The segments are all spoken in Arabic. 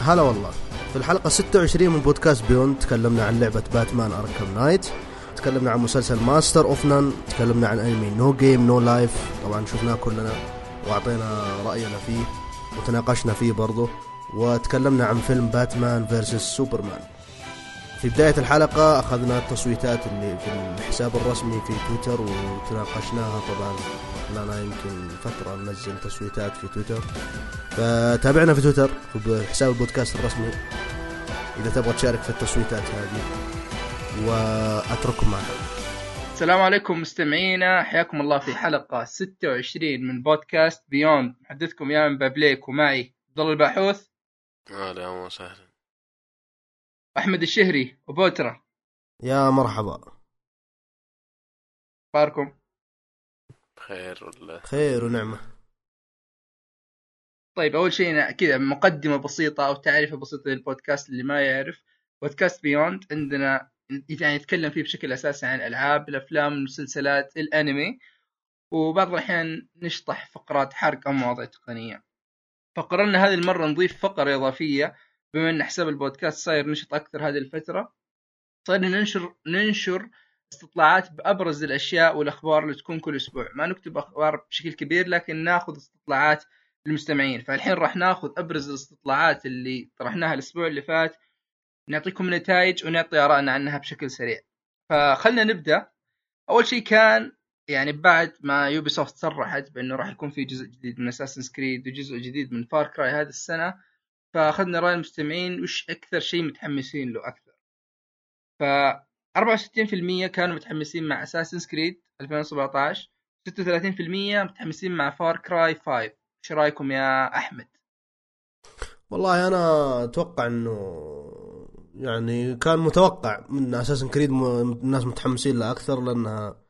هلا والله. في الحلقة 26 من بودكاست Beyond تكلمنا عن لعبة Batman Arkham Knight تكلمنا عن مسلسل Master of None تكلمنا عن انمي No Game No Life طبعا شفناه كلنا وأعطينا رأينا فيه وتناقشنا فيه برضه. وتكلمنا عن فيلم Batman versus Superman في بداية الحلقة أخذنا التصويتات اللي في الحساب الرسمي في تويتر وتناقشناها. طبعا لنا يمكن فترة ننزل تصويتات في تويتر. فتابعنا في تويتر في حساب البودكاست الرسمي. إذا تبغى تشارك في التصويتات هذه. وأترككم معنا. السلام عليكم مستمعينا. حياكم الله في حلقة 26 من بودكاست بيوند محدثكم يا من بابليك ومعي عبد الله الباحوث. هلا وسهلا أحمد الشهري وبوترا. يا مرحبا. أخباركم؟ خير ولا خير ونعمة. طيب أول شيء كذا مقدمة بسيطة أو تعريفة بسيطة للبودكاست اللي ما يعرف. بودكاست بيوند عندنا يعني نتكلم فيه بشكل أساسي عن الألعاب الأفلام المسلسلات الأنمي. وبعض الأحيان نشطح فقرات حرق أو مواضيع تقنية. فقررنا هذه المرة نضيف فقرة إضافية بما إن حساب البودكاست صاير نشط أكثر هذه الفترة صرنا ننشر ننشر استطلاعات بأبرز الأشياء والأخبار اللي تكون كل أسبوع. ما نكتب أخبار بشكل كبير لكن ناخذ استطلاعات للمستمعين. فالحين راح ناخذ أبرز الاستطلاعات اللي طرحناها الأسبوع اللي فات نعطيكم نتائج ونعطي آرائنا عنها بشكل سريع. فخلنا نبدأ. أول شيء كان يعني بعد ما Ubisoft صرحت بأنه راح يكون في جزء جديد من Assassin's Creed وجزء جديد من Far Cry هذه السنة فأخذنا رأي المستمعين وش أكثر شيء متحمسين له أكثر. ف 64% كانوا متحمسين مع Assassin's Creed 2017 36% متحمسين مع Far Cry 5 إيش رأيكم يا أحمد؟ والله أنا أتوقع إنه يعني كان متوقع من Assassin's Creed الناس متحمسين لها أكثر لأنها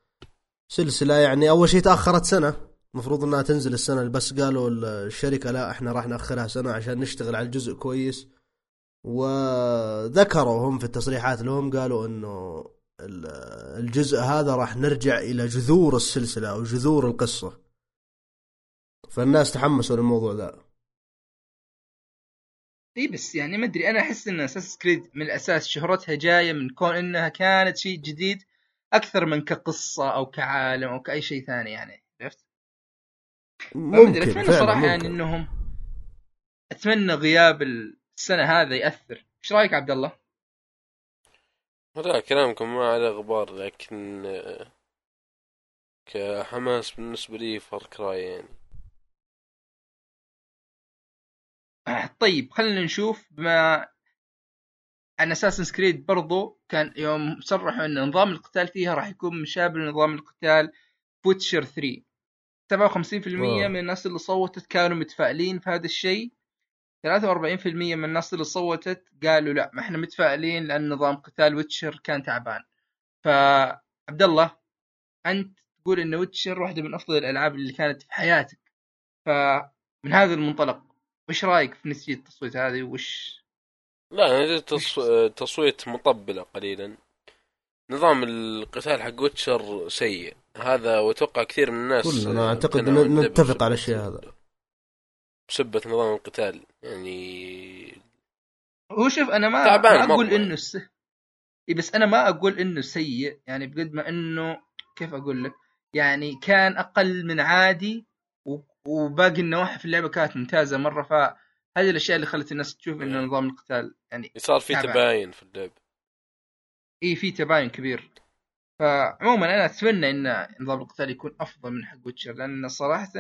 سلسلة يعني أول شيء تأخرت سنة. المفروض إنها تنزل السنة بس قالوا الشركة لا إحنا راح نأخرها سنة عشان نشتغل على الجزء كويس. وذكروا هم في التصريحات لهم قالوا إنه الجزء هذا راح نرجع إلى جذور السلسلة أو جذور القصة. فالناس تحمسوا للموضوع ذا. اي بس يعني ما أدري أنا أحس إن أساس كريد من الأساس شهرتها جاية من كون إنها كانت شيء جديد أكثر من كقصة أو كعالم أو كأي شيء ثاني يعني؟ ممكن أتمنى فعلا صراحة ممكن. يعني انهم أتمنى غياب السنة هذا يأثر إيش رأيك عبد الله؟ لا كلامكم ما عليه غبار لكن آه، كحماس بالنسبة لي Far Cry يعني آه، طيب خلينا نشوف بما عن Assassin's Creed برضو كان يوم صرحوا إن نظام القتال فيها راح يكون مشابه لنظام القتال ف Witcher 3 57% wow. من الناس اللي صوتت كانوا متفائلين في هذا الشيء. 43% من الناس اللي صوتت قالوا لا ما إحنا متفائلين لأن نظام قتال Witcher كان تعبان. فعبد الله أنت تقول إن Witcher واحدة من أفضل الألعاب اللي كانت في حياتك. فمن هذا المنطلق وش رأيك في نتيجه التصويت هذه؟ وش لا أنا تص... آه، تصويت مطبلة قليلا. نظام القتال حق ويتشر سيء. هذا واتوقع كثير من الناس كلنا أعتقد نتفق على الشيء هذا. بسبة نظام القتال. يعني هو شوف أنا ما تعبان ما أقول مرة. إنه س... إيه بس أنا ما أقول إنه سيء يعني بقد ما إنه كيف أقول لك؟ يعني كان أقل من عادي و... وباقي النواحي في اللعبة كانت ممتازة مرة فهذه الأشياء اللي خلت الناس تشوف إنه نظام القتال يعني صار في. تباين في اللعب إي في تباين كبير. فعموما أنا أتمنى إن نظام القتال يكون أفضل من حق Witcher لأن صراحة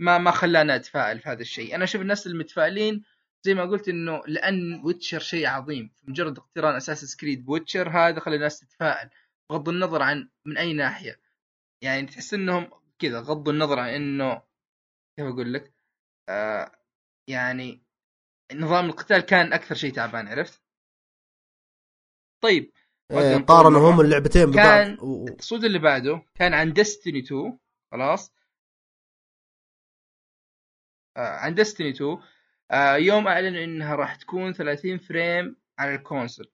ما ما خلانا أتفائل في هذا الشيء. أنا أشوف الناس المتفائلين زي ما قلت إنه لأن Witcher شيء عظيم. مجرد اقتران Assassin's Creed ب Witcher هذا خلى الناس تتفائل بغض النظر عن من أي ناحية. يعني تحس إنهم كذا غضوا النظر عن إنه كيف أقول لك؟ آه يعني نظام القتال كان أكثر شيء تعبان عرفت؟ طيب إيه، قارنوا. هم اللعبتين ببعض. كان- و- اللي بعده كان عن Destiny 2 خلاص؟ آه عن Destiny 2 آه يوم أعلنوا إنها راح تكون 30 frame على ال console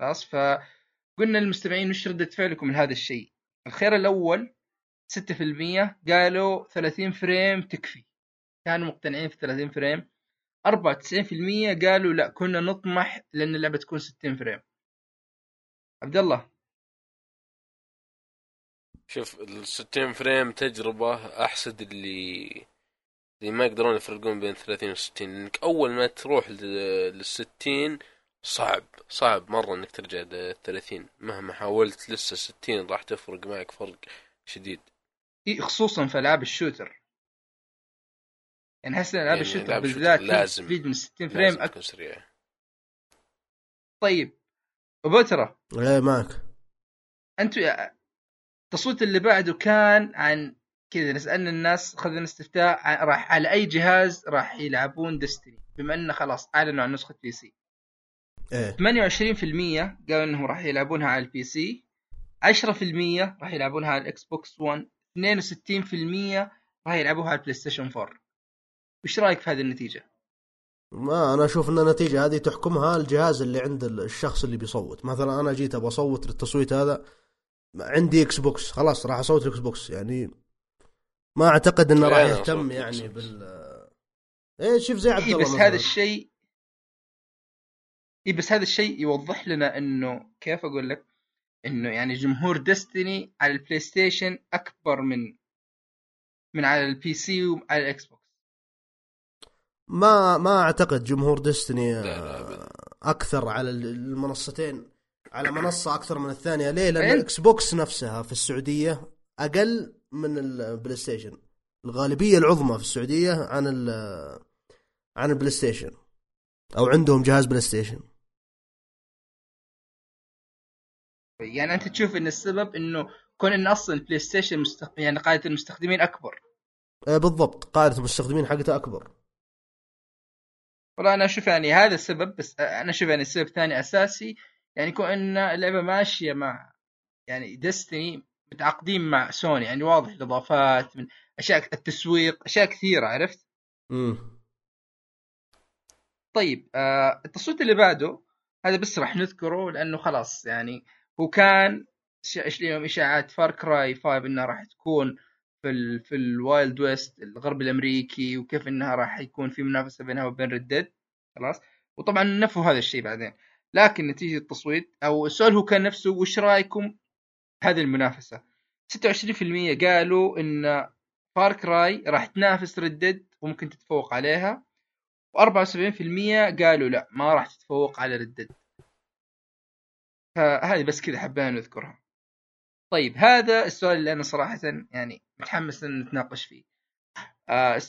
خلاص؟ فقلنا للمستمعين وش ردة فعلكم من هذا الشيء. الخيار الأول 6% قالوا 30 frame تكفي. كانوا مقتنعين في 30 frame. 94% قالوا لا كنا نطمح لأن اللعبة تكون 60 frame. عبد الله. شوف ال 60 frame تجربة أحسد اللي اللي ما يقدرون يفرقون بين 30 و 60 لانك أول ما تروح لل 60 صعب صعب مرة إنك ترجع لل 30 مهما حاولت لسه 60 راح تفرق معك فرق شديد. إيه، خصوصا في ألعاب ال shooter. يعني إن ألعاب يعني ال shooter بالذات لازم- تزيد من 60 frame. تكون سريع. طيب. وبترى إيه معك يا- التصويت اللي بعده كان عن كذا سالنا الناس خذنا استفتاء راح على أي جهاز راح يلعبون Destiny بما إنه خلاص أعلنوا عن نسخة PC إيه. 28% قالوا إنهم راح يلعبونها على ال PC 10% راح يلعبونها على ال Xbox One 62% راح يلعبوها على ال PlayStation 4 وش رأيك في هذه النتيجة؟ ما أنا أشوف إن النتيجة هذه تحكمها الجهاز اللي عند الشخص اللي بيصوت مثلا أنا جيت أبغى أصوت للتصويت هذا عندي Xbox خلاص راح أصوت ال X box يعني ما أعتقد إنه راح يهتم يعني. بال إيه شوف زي عبد اي الله بس. هذا الشيء اي بس هذا الشيء يوضح لنا إنه كيف أقول لك إنه يعني جمهور Destiny على ال PlayStation أكبر من من على ال PC وعلى ال Xbox ما ما أعتقد جمهور Destiny لا، أبداً. أكثر على المنصتين على منصة أكثر من الثانية. ليه؟ لأن ال Xbox نفسها في السعودية أقل من ال PlayStation الغالبية العظمى في السعودية عن ال عن ال PlayStation أو عندهم جهاز PlayStation يعني أنت تشوف إن السبب إنه كون إن أصلا ال PlayStation مستخ... يعني قاعدة المستخدمين أكبر. آه، بالضبط. قاعدة المستخدمين حقتها أكبر. والله أنا أشوف يعني هذا السبب بس أنا أشوف يعني السبب الثاني أساسي يعني يكون ان اللعبة ماشية مع يعني Destiny متعاقدين مع سوني يعني واضح الإضافات من أشياء التسويق أشياء كثيرة عرفت؟ امم طيب آه التصويت اللي بعده هذا بس راح نذكره لأنه خلاص يعني هو كان اليوم إشاعات Far Cry 5 إنها راح تكون في ال في ال Wild West الغرب الأمريكي وكيف إنها راح يكون في منافسة بينها وبين Red Dead خلاص؟ وطبعا نفوا هذا الشيء بعدين. لكن نتيجة التصويت أو السؤال هو كان نفسه وش رأيكم هذه المنافسة؟ 26% قالوا إن Far Cry راح تنافس Red Dead وممكن تتفوق عليها و74% قالوا لا ما راح تتفوق على Red Dead فهذه بس كذا حبينا نذكرها. طيب هذا السؤال اللي أنا صراحة يعني متحمس إن نتناقش فيه. آه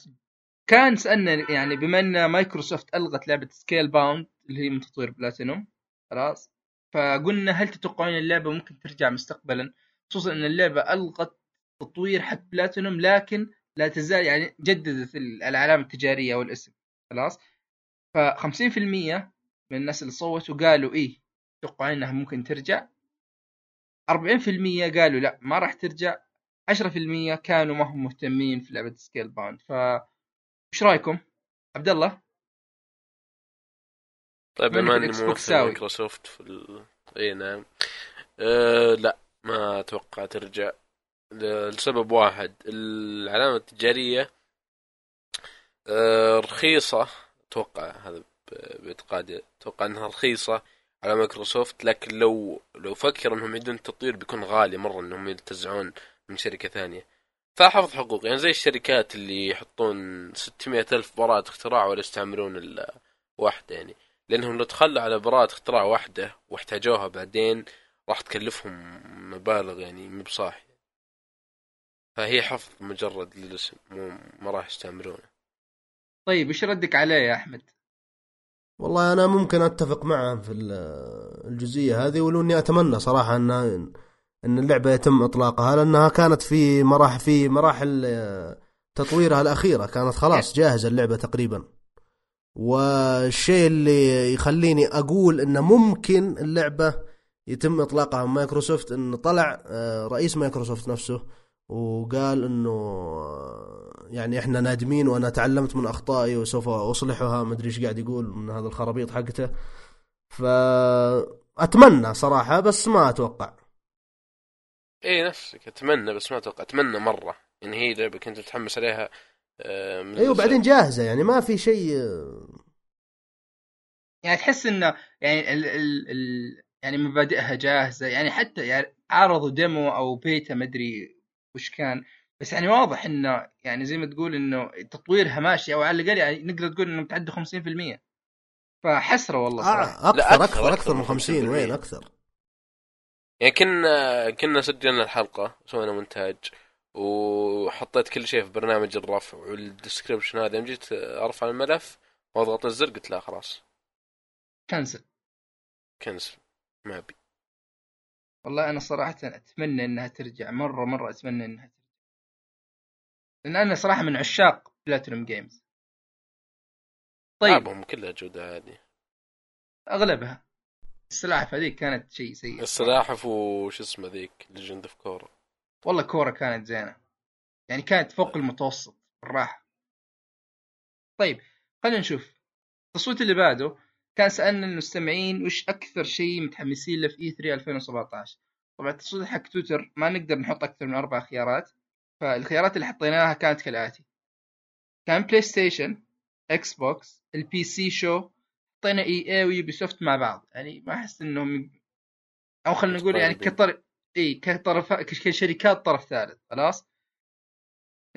كان سألنا يعني بما إن مايكروسوفت ألغت لعبة Scalebound اللي هي من تطوير بلاتينوم خلاص فقلنا هل تتوقعون اللعبة ممكن ترجع مستقبلا؟ خصوصا إن اللعبة ألغت تطوير حق بلاتينوم لكن لا تزال يعني جددت ال- العلامة التجارية والاسم خلاص؟ ف 50% من الناس اللي صوتوا قالوا إيه توقعوا إنها ممكن ترجع؟ 40% قالوا لا ما راح ترجع. 10% كانوا ما هم مهتمين في لعبة Scalebound ف وش رأيكم؟ عبد الله؟ طيب بما اني ممثل. مايكروسوفت في ال... إي نعم. أه لا ما أتوقع ترجع. لسبب واحد العلامة التجارية أه رخيصة. أتوقع هذا باعتقادي أتوقع إنها رخيصة. على مايكروسوفت لكن لو لو فكر إنهم يعيدون التطوير بيكون غالي مرة إنهم ينتزعون من شركة ثانية. فحفظ حقوق يعني زي الشركات اللي يحطون 600 ألف براءة اختراع ولا يستعملون إلا واحدة يعني. لأنهم لو تخلوا على براءة اختراع واحدة واحتاجوها بعدين راح تكلفهم مبالغ يعني مو بصاحي فهي حفظ مجرد للاسم مو ما راح يستعملونه. طيب وش ردك عليه يا أحمد؟ والله أنا ممكن أتفق معه في ال- الجزئية هذه ولو اني أتمنى صراحة ان أن اللعبة يتم إطلاقها لأنها كانت في مراحل في مراحل آه، تطويرها الأخيرة. كانت خلاص جاهزة اللعبة تقريبا. والشيء اللي يخليني أقول إن ممكن اللعبة يتم إطلاقها من مايكروسوفت إن طلع آه، رئيس مايكروسوفت نفسه. وقال إنه آه، يعني إحنا نادمين وأنا تعلمت من أخطائي وسوف أصلحها ما أدري إيش قاعد يقول من هذا الخرابيط حقته. ف أتمنى صراحة بس ما أتوقع. اي نفسك أتمنى بس ما أتوقع. أتمنى مرة. يعني هي لعبه كنت متحمس عليها آه، من أيوه الأسبوع. بعدين جاهزة يعني ما في شيء آه، يعني تحس إنه يعني ال ال ال يعني مبادئها جاهزة. يعني حتى يعني عرضوا ديمو أو بيتا مدري وش كان. بس يعني واضح إنه يعني زي ما تقول إنه تطويرها ماشي أو على الأقل يعني نقدر تقول إنه متعدى 50% فحسرة والله صراحة آه، أكثر لا، أكثر أكثر- أكثر من أكثر من 50 وين 50%. أكثر؟ يعني كنا كنا سجلنا الحلقة سوينا مونتاج وحطيت كل شيء في برنامج الرفع وال description هذا. يوم جيت أرفع الملف واضغط الزر قلت لا خلاص. cancel. cancel. ما أبي. والله أنا صراحة أتمنى إنها ترجع مرة مرة أتمنى إنها ترجع. لأن أنا صراحة من عشاق Platinum Games طيب. ألعابهم كلها جودة عاليه أغلبها. السلاحف هذيك كانت شيء سيء السلاحف وش اسمه ذيك؟ Legend of Korra والله Korra كانت زينة. يعني كانت فوق المتوسط بالراحة. طيب خلينا نشوف. التصويت اللي بعده كان سألنا المستمعين وش أكثر شيء متحمسين له في E E3 2017 طبعا التصويت حق تويتر ما نقدر نحط أكثر من أربع خيارات فالخيارات اللي حطيناها كانت كالآتي. كان PlayStation Xbox ال PC show حطينا EA و Ubisoft مع بعض. يعني ما أحس إنهم أو خلينا نقول يعني متقاربين. كطرف إي كطرف كشركات طرف ثالث. خلاص؟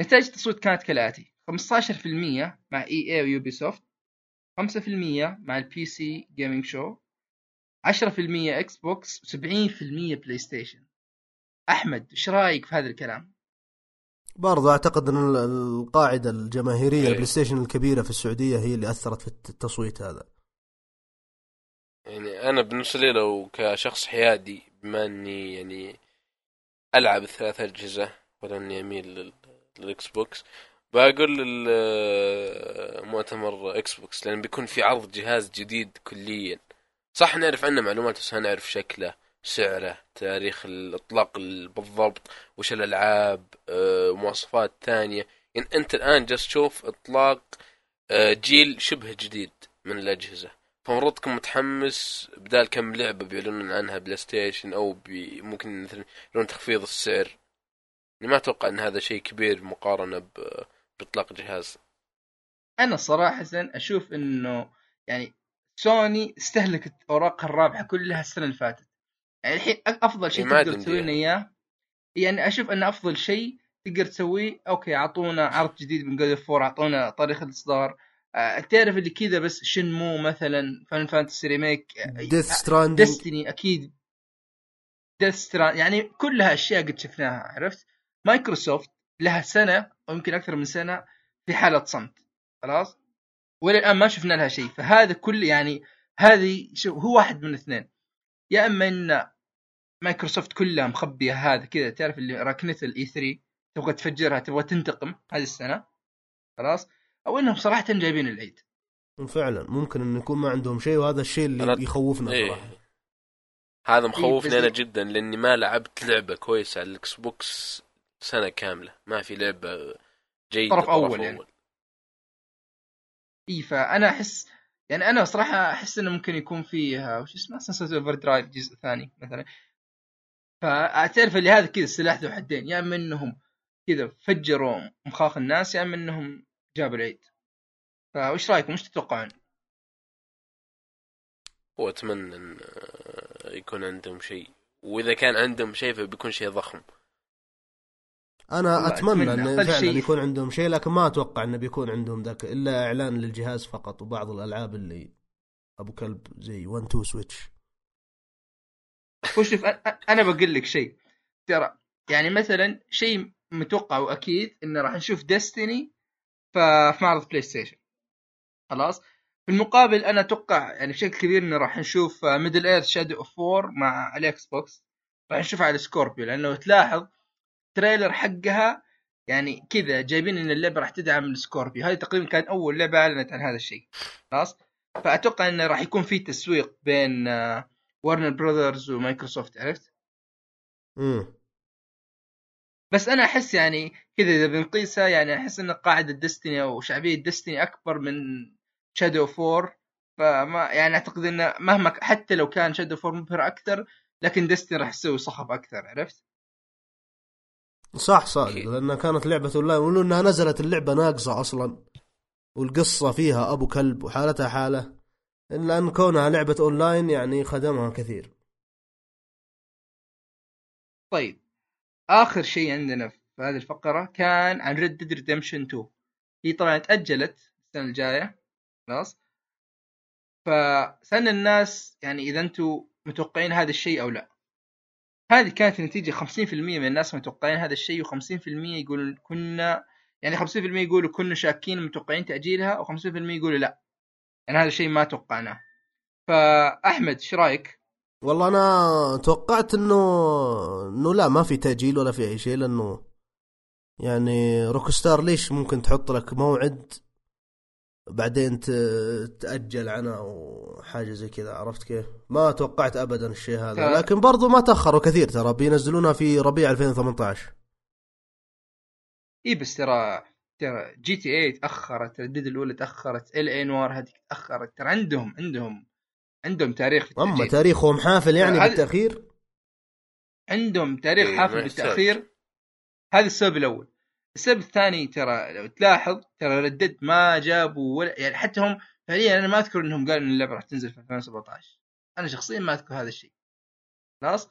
نتائج التصويت كانت كالآتي. 15% مع EA و Ubisoft 5% مع ال PC Gaming Show 10% Xbox 70% PlayStation أحمد إيش رأيك في هذا الكلام؟ برضو أعتقد إن ال- القاعدة الجماهيرية إيه. ال PlayStation الكبيرة في السعودية هي اللي أثرت في التصويت هذا يعني أنا بالنسبة لي لو كشخص حيادي بما إني يعني ألعب الثلاث أجهزة ولا إني أميل لل- لل Xbox بقول للمؤتمر Xbox لأن بيكون في عرض جهاز جديد كليا. صح نعرف عنه معلومات بس نعرف شكله سعره تاريخ الإطلاق ال- بالضبط وش الألعاب مواصفات ثانية. يعني أنت الآن جالس تشوف إطلاق جيل شبه جديد من الأجهزة. فمفروض تكون متحمس بدال كم لعبة بيعلنون عنها PlayStation أو ممكن مثلا يعلنون تخفيض السعر. يعني ما أتوقع إن هذا شيء كبير مقارنة ب- بإطلاق جهاز. أنا صراحة أشوف إنه يعني سوني استهلكت اوراقها الرابحة كلها السنة اللي فاتت. يعني الحين أفضل شيء إيه، تقدر تسوي لنا. إياه يعني أشوف إنه أفضل شيء تقدر تسويه okay أعطونا عرض جديد من God of War أعطونا تاريخ الإصدار. آه، تعرف اللي كذا بس Shenmue مثلا Final Fantasy Remake Death Stranding Destiny أكيد. etcetera يعني كلها اشياء قد شفناها عرفت؟ مايكروسوفت لها سنة أو يمكن أكثر من سنة في حالة صمت خلاص؟ وإلى الآن ما شفنا لها شيء فهذا كل يعني هذه شو هو واحد من الاثنين يا إما إن مايكروسوفت كلها مخبية هذا كذا تعرف اللي ركنت ال E3 تبغى تفجرها تبغى تنتقم هذه السنة خلاص؟ أو إنهم صراحة جايبين العيد. فعلا ممكن انه يكون ما عندهم شيء وهذا الشيء اللي أنا- يخوفنا إيه. صراحة. هذا مخوفني إيه، أنا جدا لأني ما لعبت لعبة كويسة على ال Xbox سنة كاملة. ما في لعبه جيده طرف أول يعني. إي فأنا أحس يعني أنا صراحة أحس إنه ممكن يكون فيه وش اسمه Sunset Overdrive جزء ثاني مثلا. فتعرف اللي هذا كذا سلاح ذو حدين. يا إما إنهم كذا فجروا مخاخ الناس يا إما إنهم جابوا العيد. فوش رأيكم؟ وش تتوقعون؟ وأتمنى إن آه، يكون عندهم شيء. وإذا كان عندهم شيء فبيكون شيء ضخم. أنا أتمنى أتمنى. انه فعلا شيء- يكون عندهم شيء لكن ما أتوقع إنه بيكون عندهم ذاك إلا إعلان للجهاز فقط وبعض الألعاب اللي أبو كلب زي 1 2 Switch وشوف أنا بقول لك شيء. ترى يعني مثلا شيء متوقع وأكيد إنه راح نشوف Destiny في معرض PlayStation خلاص؟ في المقابل أنا أتوقع يعني بشكل كبير إنه راح نشوف Middle-earth Shadow of War مع ال Xbox راح نشوفها على Scorpio لأنه لو تلاحظ trailer حقها يعني كذا جايبين إن اللعبة راح تدعم ال Scorpio. هذه تقريبا كانت أول لعبة أعلنت عن هذا الشيء. خلاص؟ فأتوقع انه راح يكون في تسويق بين Warner Brothers ومايكروسوفت عرفت؟ امم بس أنا أحس يعني كذا إذا بنقيسها يعني أحس إن قاعدة Destiny أو شعبية Destiny أكبر من Shadow of War فما يعني أعتقد انه مهما حتى لو كان Shadow of War مبهر أكثر لكن Destiny راح تسوي صخب أكثر عرفت؟ صح صادق أكيد. لأنها كانت لعبة اونلاين ولو انها نزلت اللعبة ناقصة أصلا. والقصة فيها أبو كلب وحالتها حالة. الا ان كونها لعبة أونلاين يعني خدمها كثير. طيب. آخر شيء عندنا في هذه الفقرة كان عن Red Dead Redemption 2 هي طبعا تأجلت السنة الجاية. خلاص. فسألنا الناس يعني إذا أنتم متوقعين هذا الشيء أو لا. هذه كانت النتيجة 50% من الناس متوقعين هذا الشيء و50% يقولون كنا يعني 50% يقولوا كنا شاكين متوقعين تأجيلها و50% يقولوا لا يعني هذا الشيء ما توقعناه فأحمد إيش رأيك؟ والله أنا توقعت إنه إنه لا ما في تأجيل ولا في أي شيء لأنه يعني روك ستار ليش ممكن تحط لك موعد بعدين تأجل عنه أو حاجة زي كذا عرفت كيف؟ ما توقعت ابدا الشيء هذا لكن برضو ما تأخروا كثير ترى بينزلونها في ربيع 2018 اي بس ترى ترى GTA تأخرت Red Dead الأولى تأخرت L.A. Noire هذيك تأخرت ترى عندهم عندهم عندهم تاريخ في أما. تاريخهم حافل يعني بالتأخير عندهم تاريخ إيه، حافل. بالتأخير هذا السبب الأول السبب الثاني ترى لو تلاحظ ترى Red Dead ما جابوا ولا يعني حتى هم فعليا أنا ما أذكر إنهم قالوا إن اللعبة راح تنزل في 2017 أنا شخصيا ما أذكر هذا الشيء. خلاص؟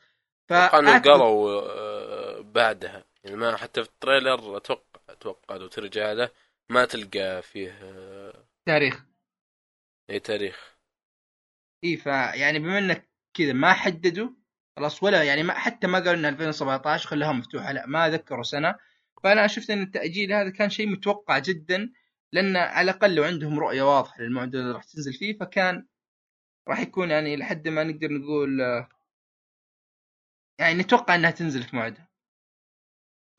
إنهم فأعتقد- قالوا آه، بعدها. يعني ما حتى في ال trailer أتوقع أتوقع لو ترجع له ما تلقى فيه آه، تاريخ. أي تاريخ. إي فيعني بما إنك كذا ما حددوا خلاص ولا يعني ما حتى ما قالوا انها 2017 خلاها مفتوحة. لا ما ذكروا سنة. فأنا شفت إن التأجيل هذا كان شيء متوقع جدا لأن على الأقل لو عندهم رؤية واضحة للموعد اللي راح تنزل فيه فكان راح يكون يعني لحد ما نقدر نقول يعني نتوقع إنها تنزل في موعدها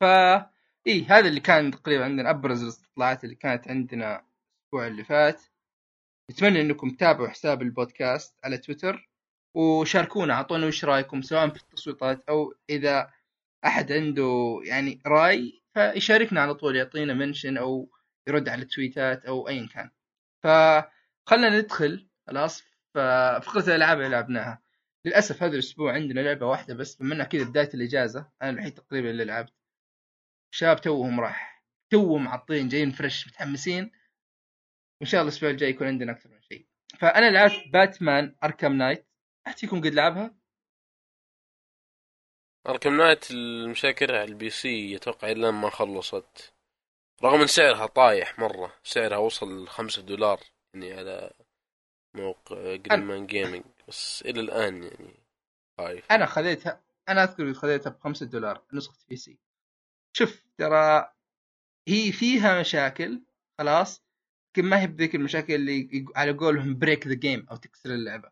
فا اي هذا اللي كان تقريبا عندنا أبرز الاستطلاعات اللي كانت عندنا الأسبوع اللي فات. نتمنى إنكم تتابعوا حساب البودكاست على تويتر وشاركونا أعطونا وش رأيكم سواء في التصويتات أو إذا أحد عنده يعني رأي فيشاركنا على طول يعطينا منشن أو يرد على التويتات أو ايا كان. فخلنا ندخل خلاص؟ ففقرة الألعاب اللي لعبناها. للأسف هذا الأسبوع عندنا لعبة واحدة بس بما انها كذا بداية الإجازة. أنا الوحيد تقريبا اللي لعبت. شباب توهم راح توهم عطين جايين فريش متحمسين. وإن شاء الله الأسبوع الجاي يكون عندنا أكثر من شيء. فأنا لعبت Batman Arkham Knight احد فيكم قد لعبها؟ Arkham Knight المشاكل على ال PC أتوقع إلا ما خلصت. رغم إن سعرها طايح مرة سعرها وصل خمسة دولار يعني على موقع Green Man Gaming بس إلى الآن يعني خايف أنا خذيتها أنا أذكر خذيتها ب 5 دولار نسخة PC شوف ترى هي فيها مشاكل خلاص لكن ما هي بذيك المشاكل اللي على قولهم break the game أو تكسر اللعبة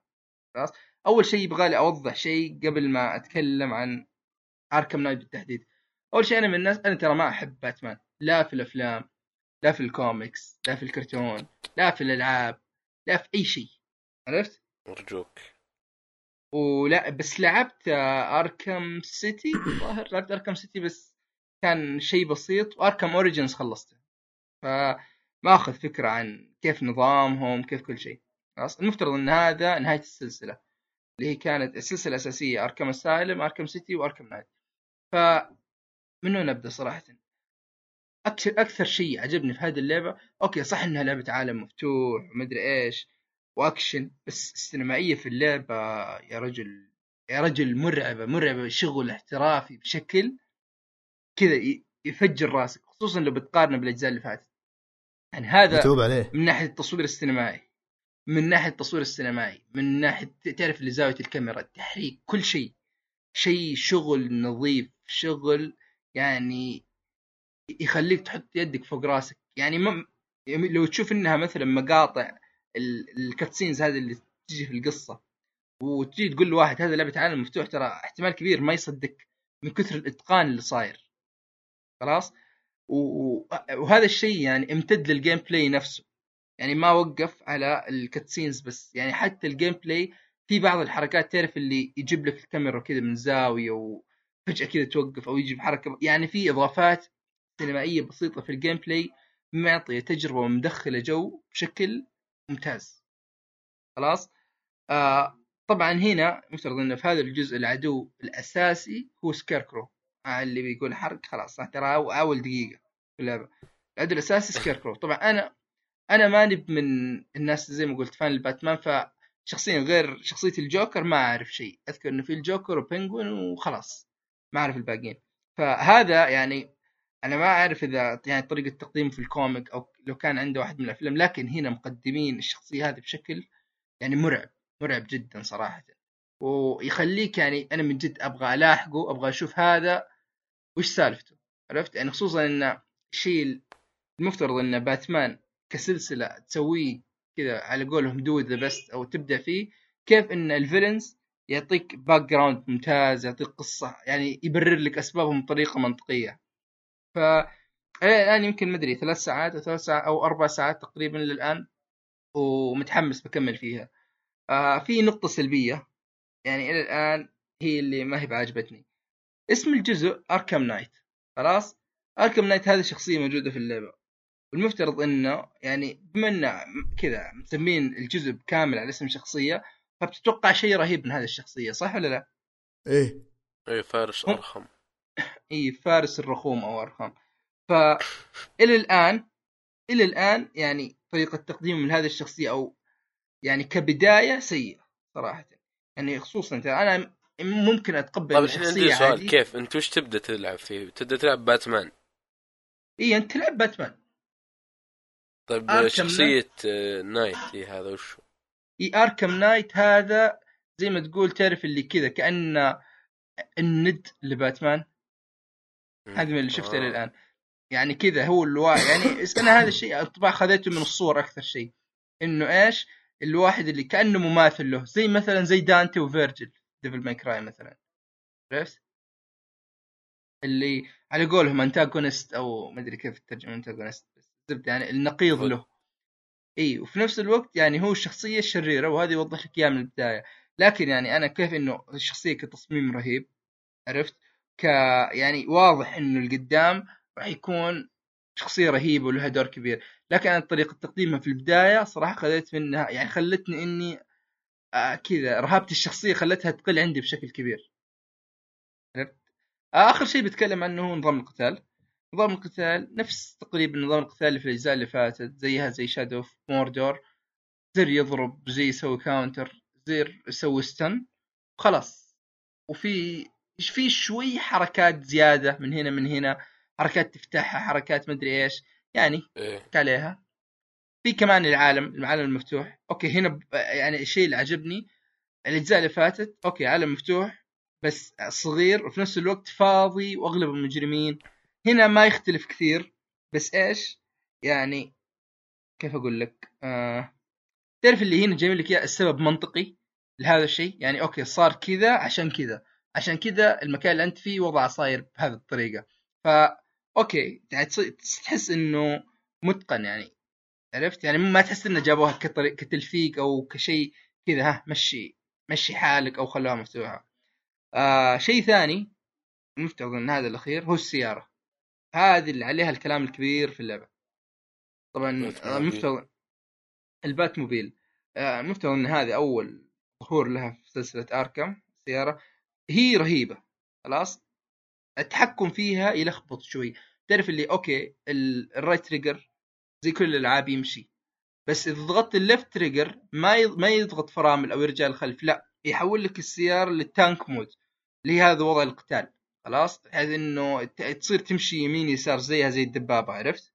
خلاص. أول شيء يبغى لي أوضح شيء قبل ما أتكلم عن Arkham Knight بالتحديد. أول شيء أنا من الناس أنا ترى ما أحب باتمان. لا في الأفلام لا في الكوميكس لا في الكرتون لا في الألعاب لا في أي شيء. عرفت؟ أرجوك. ولا بس لعبت Arkham City. الظاهر لعبت Arkham City بس كان شيء بسيط و Arkham Origins خلصته. فما أخذ فكرة عن كيف نظامهم كيف كل شيء. خلاص المفترض إن هذا نهاية السلسلة اللي هي كانت السلسلة الأساسية Arkham Asylum Arkham City و Arkham Knight. ف من وين نبدأ صراحة؟ أكثر أكثر شيء عجبني في هذه اللعبة okay صح إنها لعبة عالم مفتوح ومدري إيش وأكشن بس السينمائيه في اللعبة يا رجل يا رجل مرعبة مرعبة شغل احترافي بشكل كذا يفجر راسك خصوصا لو بتقارنه بالأجزاء اللي فاتت. يعني هذا متعوب عليه. من ناحية التصوير السينمائي من ناحية التصوير السينمائي من ناحية تعرف اللي زاوية الكاميرا التحريك كل شيء شيء شغل نظيف شغل يعني يخليك تحط يدك فوق راسك. يعني ما يعني لو تشوف إنها مثلا مقاطع ال- ال cutscenes هذه اللي تجي في القصة وتجي تقول لواحد هذا لعبة عالم مفتوح ترى احتمال كبير ما يصدق من كثر الإتقان اللي صاير. خلاص؟ و- و- وهذا الشيء يعني امتد لل gameplay نفسه. يعني ما وقف على ال cutscenes بس. يعني حتى ال gameplay في بعض الحركات تعرف اللي يجيب لك الكاميرا كذا من زاوية وفجاه كذا توقف أو يجي بحركة يعني في إضافات سينمائية بسيطة في ال gameplay معطية تجربة ومدخلة جو بشكل ممتاز. خلاص؟ آه طبعا هنا مفترض إنه في هذا الجزء العدو الأساسي هو Scarecrow آه اللي بيقول حرق خلاص ترى أول دقيقة. في اللعبه العدو الأساسي Scarecrow طبعا أنا أنا ماني من الناس زي ما قلت فان الباتمان ف شخصيا غير شخصية الجوكر ما أعرف شيء. أذكر إنه في الجوكر وبنجوين وخلاص. ما أعرف الباقيين. فهذا يعني أنا ما أعرف إذا يعني طريقة تقديمه في ال comic أو لو كان عنده واحد من الأفلام لكن هنا مقدمين الشخصية هذه بشكل يعني مرعب مرعب جدا صراحة. ويخليك يعني أنا من جد أبغى ألاحقه أبغى أشوف هذا وش سالفته عرفت؟ يعني خصوصا إن الشيء المفترض إن باتمان كسلسلة تسويه كذا على قولهم do the best أو تبدأ فيه كيف إن ال villains يعطيك background ممتاز يعطيك قصة يعني يبرر لك أسبابهم بطريقة منطقية. ف الآن يمكن مدري ثلاث ساعات أو ثلاث ساعات أو أربع ساعات تقريبا للآن ومتحمس بكمل فيها. آه في نقطة سلبية يعني إلى الآن هي اللي ما هي بعجبتني. اسم الجزء Arkham Knight خلاص؟ Arkham Knight هذه شخصية موجودة في اللعبه المفترض إنه يعني بما إنه كذا مسمين الجزء كامل على اسم شخصية فبتتوقع شيء رهيب من هذه الشخصية صح ولا لا؟ إيه. إيه فارس أرخم. اي فارس الرخوم أو أرخم. ف إلى الآن إلى الآن يعني طريقة تقديم لهذه الشخصية أو يعني كبداية سيئة صراحة. يعني خصوصا أنا ممكن أتقبل طيب عندي سؤال؟ عادي. كيف؟ أنت وش تبدأ تلعب فيه؟ تبدأ تلعب باتمان؟ اي أنت تلعب باتمان. طيب شخصية Knight اي هذا وش؟ إي Arkham Knight هذا زي ما تقول تعرف اللي كذا كانه الند لباتمان. هذا من اللي شفته آه. الان يعني كذا هو الواحد يعني أنا هذا الشيء انطباع خذيته من الصور أكثر شيء. إنه إيش؟ الواحد اللي كأنه مماثل له زي مثلا زي Dante و Vergil Devil May Cry مثلا. عرفت؟ اللي على قولهم انتاجونست أو ما أدري كيف الترجمة انتاجونست يعني النقيض له. إي وفي نفس الوقت يعني هو الشخصيه الشريره وهذه يوضح لك إياها من البداية. لكن يعني أنا كيف إنه الشخصية كتصميم رهيب عرفت؟ ك يعني واضح إنه القدام راح يكون شخصية رهيبة ولها دور كبير. لكن أنا طريقة تقديمها في البداية صراحة خذيت منها يعني خلتني إني آه كذا رهبة الشخصية خلتها تقل عندي بشكل كبير. عرفت؟ آه آخر شيء بتكلم عنه هو نظام القتال. نظام القتال نفس تقريبا نظام القتال اللي في الأجزاء اللي فاتت زيها زي Shadow of Mordor زر يضرب زي يسوي counter زر يسوي stun خلاص. وفي في شوي حركات زيادة من هنا من هنا حركات تفتحها حركات مدري إيش. يعني إيه. عليها. في كمان العالم العالم المفتوح. أوكي هنا يعني الشيء اللي عجبني الأجزاء اللي فاتت أوكي عالم مفتوح بس صغير وفي نفس الوقت فاضي وأغلب المجرمين هنا ما يختلف كثير بس إيش؟ يعني كيف أقول لك؟ آه تعرف اللي هنا جايب لك إياه السبب منطقي لهذا الشيء؟ يعني أوكي صار كذا عشان كذا. عشان كذا المكان اللي أنت فيه وضعه صاير بهذه الطريقة. ف أوكي يعني تحس إنه متقن يعني. عرفت؟ يعني ما تحس إنه جابوها كطريق كتلفيق أو كشيء كذا ها مشي مشي حالك أو خلوها مفتوحة. آه شيء ثاني مفترض إن هذا الأخير هو السيارة. هذه اللي عليها الكلام الكبير في اللعبة. طبعا آه، مفترض البات موبيل آه، مفترض إن هذه أول ظهور لها في سلسلة أركم سيارة هي رهيبة خلاص؟ التحكم فيها يلخبط شوي. تعرف اللي أوكي ال right trigger زي كل الألعاب يمشي بس إذا ضغطت ال left trigger ما ما يضغط فرامل أو يرجع للخلف لا يحول لك السيارة لل tank mode اللي هي هذا وضع القتال. خلاص؟ بحيث إنه تصير تمشي يمين يسار زيها زي الدبابة عرفت؟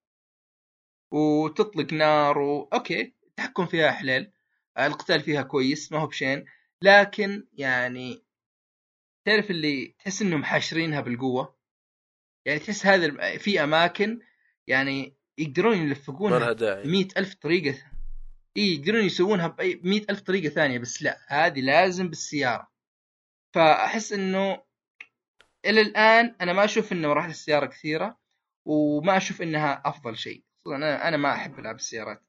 وتطلق نار و... أوكي التحكم فيها حليل. القتال فيها كويس ما هو بشين. لكن يعني تعرف اللي تحس إنهم حاشرينها بالقوة؟ يعني تحس هذا في أماكن يعني يقدرون يلفقونها مئة ألف طريقة إي يقدرون يسوونها بأي مئة ألف طريقة ثانية بس لا هذه لازم بالسيارة. فأحس إنه إلى الآن أنا ما أشوف إنه مراحل السياره كثيرة وما أشوف إنها أفضل شيء. أنا أنا ما أحب ألعب السيارات.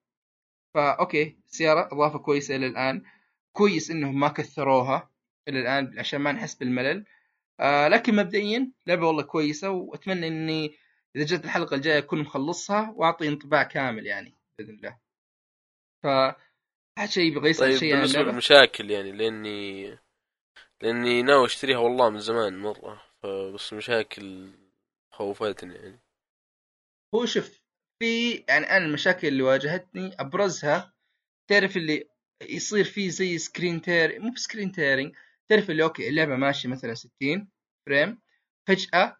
فا أوكي السياره إضافة كويسة إلى الآن. كويس إنهم ما كثروها إلى الآن عشان ما نحس بالملل. آه لكن مبدئيا لعبة والله كويسة وأتمنى إني إذا جت الحلقة الجاية أكون مخلصها وأعطي انطباع كامل يعني بإذن الله. ف شيء يبغى يسأل طيب شيء بالنسبة للمشاكل يعني لأني لأني ناوي أشتريها والله من زمان مرة. فبس مشاكل خوفتني يعني هو شوف في يعني أنا المشاكل اللي واجهتني أبرزها تعرف اللي يصير فيه زي screen tear مو ب screen tearing تعرف اللي أوكي اللعبة ماشية مثلا 60 frame فجأة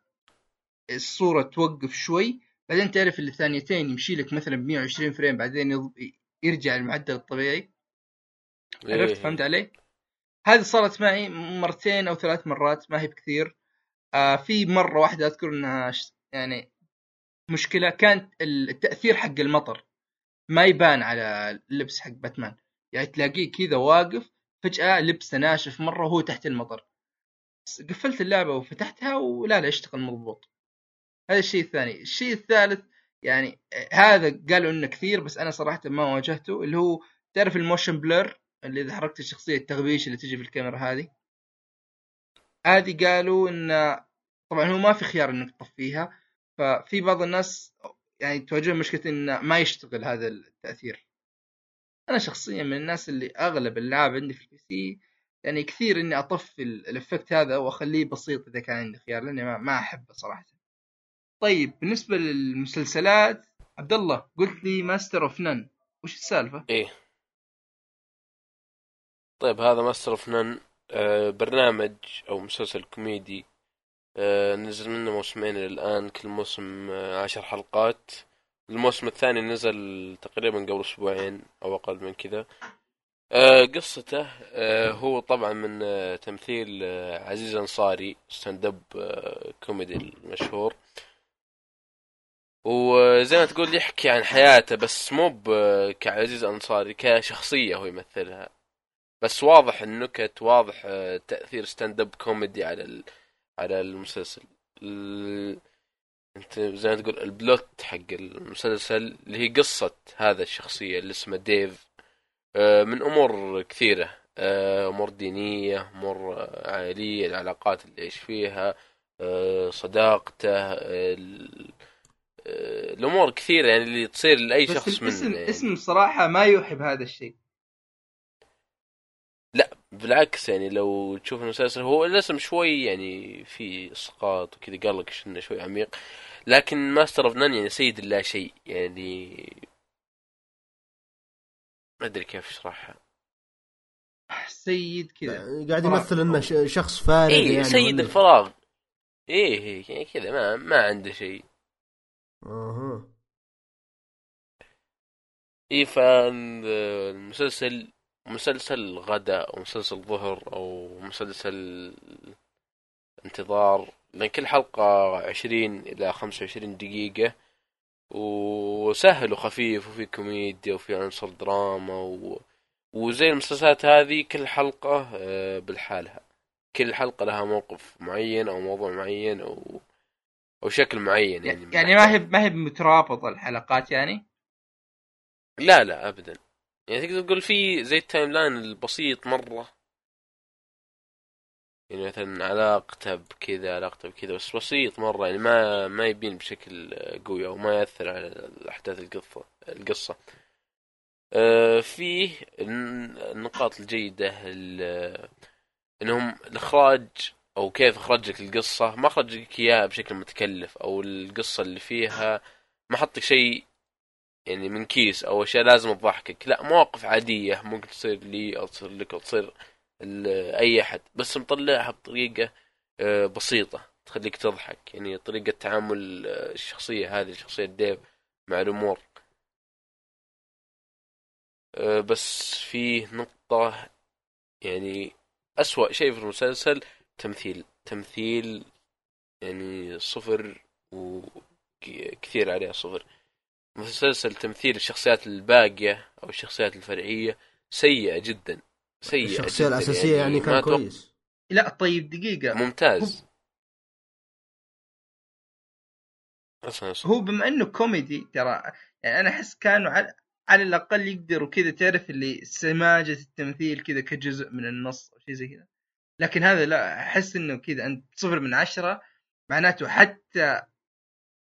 الصورة توقف شوي بعدين تعرف اللي ثانيتين يمشي لك مثلا ب 120 frame بعدين يض- يرجع المعدل الطبيعي عرفت إيه. فهمت علي؟ هذه صارت معي مرتين أو ثلاث مرات ما هي بكثير آه في مرة واحدة أذكر إنها يعني مشكلة كانت التأثير حق المطر ما يبان على اللبس حق باتمان. يعني تلاقيه كذا واقف فجأة لبسه ناشف مرة وهو تحت المطر. قفلت اللعبة وفتحتها ولا لا يشتغل مضبوط. هذا الشيء الثاني. الشيء الثالث يعني هذا قالوا إنه كثير بس أنا صراحة ما واجهته اللي هو تعرف ال motion blur اللي إذا حركت الشخصية التغبيش اللي تجي في الكاميرا هذه؟ هذه قالوا إن طبعا هو ما في خيار إنك تطفيها ففي بعض الناس يعني تواجههم مشكلة انه ما يشتغل هذا التأثير. أنا شخصيا من الناس اللي أغلب الالعاب عندي في ال PC يعني كثير إني أطفي ال- ال effect هذا وأخليه بسيط إذا كان عندي خيار لأني ما, ما أحبه صراحة. طيب بالنسبة للمسلسلات عبد الله قلت لي Master of None وش السالفة؟ إيه. طيب هذا Master of None برنامج أو مسلسل كوميدي آه، نزل منه موسمين الآن كل موسم آه، عشر حلقات. الموسم الثاني نزل تقريبا قبل أسبوعين أو أقل من كذا. آه، قصته آه، هو طبعا من آه، تمثيل آه، عزيز أنصاري stand-up آه، كوميدي المشهور. وزي ما تقول يحكي عن حياته بس مو كعزيز أنصاري كشخصية هو يمثلها. بس واضح النكت واضح آه، تأثير stand-up كوميدي على ال- على المسلسل. ال... انت زي ما تقول ال plot حق المسلسل اللي هي قصة هذا الشخصية اللي اسمه Dev. آه، من أمور كثيرة. آه، أمور دينية أمور عائلية العلاقات اللي يعيش فيها صداقته ال- الأمور كثيرة يعني اللي تصير لأي شخص الاسم مننا يعني. اسم صراحة ما يوحي بهذا الشيء. بالعكس يعني لو تشوف المسلسل هو الاسم شوي يعني في إسقاط وكذا قال لك إنه شوي عميق لكن Master of None يعني سيد اللا شيء يعني. ما أدري كيف أشرحها. سيد كذا. قاعد. يمثل إنه ش- شخص فارغ اي يعني سيد وإنه- الفراغ. إيه إيه، يعني كذا ما ما عنده شيء. أها. اي فالمسلسل مسلسل غداء أو مسلسل ظهر أو مسلسل انتظار لأن كل حلقة عشرين إلى خمسة وعشرين دقيقة وسهل وخفيف وفي كوميديا وفي عنصر دراما و... وزي المسلسلات هذه كل حلقة آه، بالحالها. كل حلقة لها موقف معين أو موضوع معين أو أو شكل معين يعني يعني ما هي ما هي مترابطه الحلقات يعني؟ لا لا ابدا. يعني تقدر تقول في زي ال timeline البسيط مرة. يعني مثلا علاقته بكذا علاقته بكذا بس بسيط مرة يعني ما ما يبين بشكل قوي أو ما يأثر على احداث القصة القصة. آه، فيه الن- النقاط الجيدة ال- إنهم الإخراج أو كيف اخرج لك القصة ما اخرج لك إياها بشكل متكلف أو القصة اللي فيها ما حط شيء يعني من كيس أو أشياء لازم تضحكك. لا مواقف عادية ممكن تصير لي أو تصير لك أو تصير ل- أي أحد بس مطلعها بطريقة آه، بسيطة تخليك تضحك. يعني طريقة تعامل آه، الشخصية هذه شخصية ديف مع الأمور. آه، بس في نقطة يعني أسوأ شيء في المسلسل تمثيل. تمثيل يعني صفر وكثير عليه صفر. مسلسل تمثيل الشخصيات الباقية أو الشخصيات الفرعية سيئة جدا سيئة الشخصية جداً الأساسية يعني ما كان كويس. لا طيب دقيقة. ممتاز. أصلاً أصلاً. هو بما إنه كوميدي ترى يعني أنا أحس كانوا على, على الأقل يقدروا كذا تعرف اللي سماجة التمثيل كذا كجزء من النص أو شيء زي كذا. لكن هذا لا أحس إنه كذا أنت صفر من عشرة معناته حتى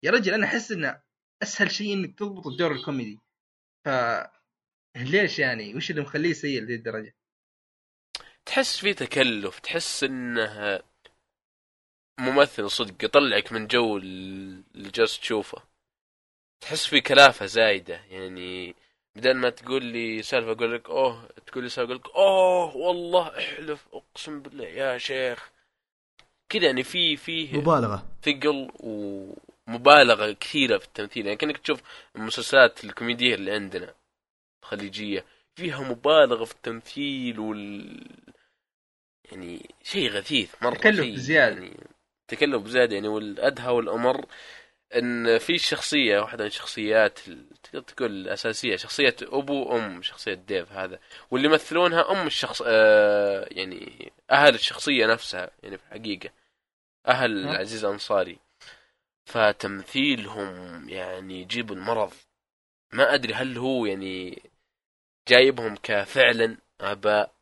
يا رجل أنا أحس إنه أسهل شيء إنك تضبط الدور الكوميدي. ف ليش يعني؟ وش اللي مخليه سيء لذي الدرجة؟ تحس فيه تكلف تحس إنه ممثل صدق يطلعك من جو اللي جالس تشوفه. تحس في كلافة زايدة. يعني بدل ما تقول لي سالفة أقول لك أوه تقول لي سالفة أقول لك أوه والله احلف أقسم بالله يا شيخ. كذا يعني في فيه مبالغة. ثقل ومبالغه كثيرة في التمثيل. يعني كأنك تشوف المسلسلات الكوميدية اللي عندنا الخليجية فيها مبالغة في التمثيل وال يعني شيء غثيث مرة تكلف شيء بزيادة. يعني تكلف بزيادة. يعني والأدهى والأمر إن في شخصية واحدة من الشخصيات ال- تقدر تقول الأساسية شخصية أبو وأم شخصية ديف هذا. واللي يمثلونها أم الشخص آه يعني أهل الشخصية نفسها يعني في الحقيقة. أهل ها؟ العزيز أنصاري. فتمثيلهم يعني يجيب المرض. ما أدري هل هو يعني جايبهم كفعلا أباء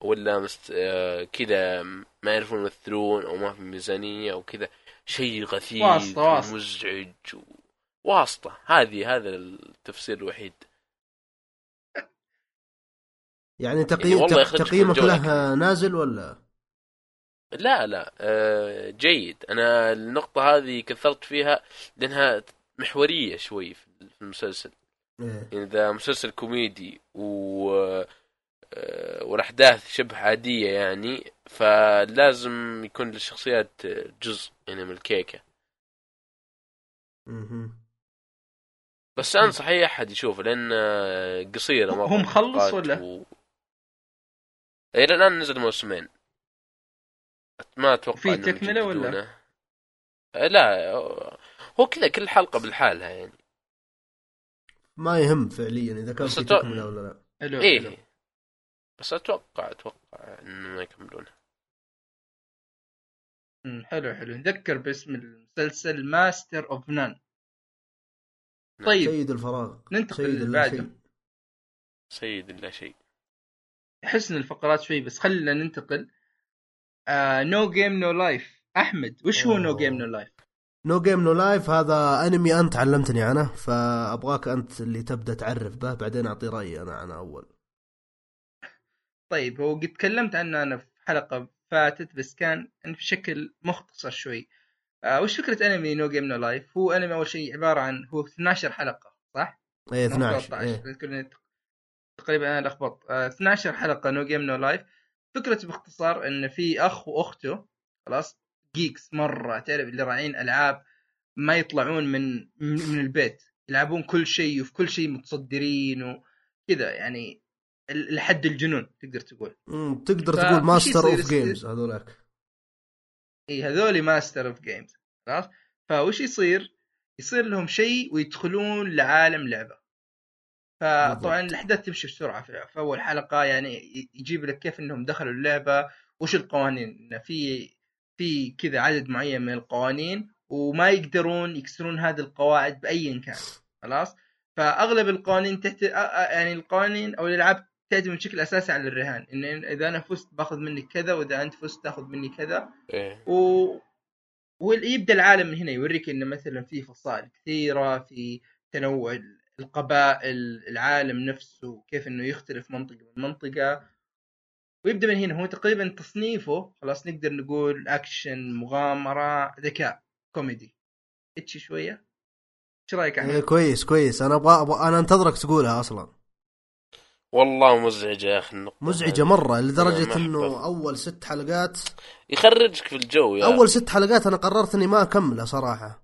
ولا مست... آه كذا ما يعرفون يمثلون أو ما في ميزانية أو كذا. شيء غثيث واسطة- واسطة. ومزعج و... واسطة. هذه هذا التفسير الوحيد. يعني تقييم والله تق- يخرجك من تقييمك له نازل ولا؟ لا لا آه جيد أنا النقطة هذه كثرت فيها لأنها محورية شوي في المسلسل إيه. يعني إذا مسلسل كوميدي و آه، والاحداث شبه عادية يعني فلازم يكون للشخصيات جزء يعني من الكيكة مهم. بس انصح اي أحد يشوفه لأن هو مخلص حلقات ولا؟ و... إلى الآن نزل موسمين ما أتوقع في تكملة ولا؟ آه، لا هو كذا كل حلقة بالحالها يعني. ما يهم فعليا إذا كان في تكملة ولا لا. حلو حلو. إيه بس أتوقع أتوقع انه ما يكملونها حلو حلو. نذكر باسم المسلسل Master of None طيب. سيد الفراغ. ننتقل سيد اللا بعده. سيد لا شيء. حسن الفقرات شوي بس خلينا ننتقل. No Game No Life أحمد وش هو No. Game No Life No Game No Life هذا أنمي أنت علمتني عنه فأبغاك أنت اللي تبدأ تعرف به بعدين أعطي رأيي أنا عنه أول. طيب هو قد تكلمت عنه أنا في حلقة فاتت بس كان بشكل مختصر شوي. آه وش فكرة أنمي No Game No Life هو أنمي أول شيء عبارة عن هو 12 حلقة صح؟ إيه مو 12 13 إيه. لأن تقريبا أنا لخبطت. آه 12 حلقة No Game No Life فكرته باختصار إن في أخ وأخته خلاص؟ geeks مرة تعرف اللي راعين ألعاب ما يطلعون من من البيت يلعبون كل شيء وفي كل شيء متصدرين وكذا يعني لحد الجنون تقدر تقول. تقدر تقول master of games هذولاك إي هذول master of games خلاص؟ فوش يصير؟ يصير لهم شيء ويدخلون لعالم لعبة. فطبعا. الأحداث تمشي بسرعة في اول حلقه يعني يجيب لك كيف إنهم دخلوا اللعبة وش القوانين؟ في في كذا عدد معين من القوانين وما يقدرون يكسرون هذه القواعد بأي كان خلاص؟ فأغلب القوانين تحت يعني القوانين أو الألعاب تعتمد بشكل أساسي على الرهان. إن إذا أنا فزت باخذ منك كذا وإذا أنت فزت تاخذ مني كذا. إيه. و... ويبدأ العالم من هنا يوريك انه مثلا في فصائل كثيرة في تنوع القبائل العالم نفسه كيف إنه يختلف منطقة من منطقة ويبدأ من هنا هو تقريبا تصنيفه خلاص نقدر نقول اكشن مغامرة ذكاء كوميدي ecchi شوية إيش رأيك إيه احمد؟ كويس كويس أنا أبغى أبغى- أنا أنتظرك تقولها أصلا والله مزعجة يا أخي النقطة مزعجة. مرة لدرجة إنه. أول ست حلقات يخرجك في الجو يا أول ست حلقات أنا قررت إني ما أكملها صراحة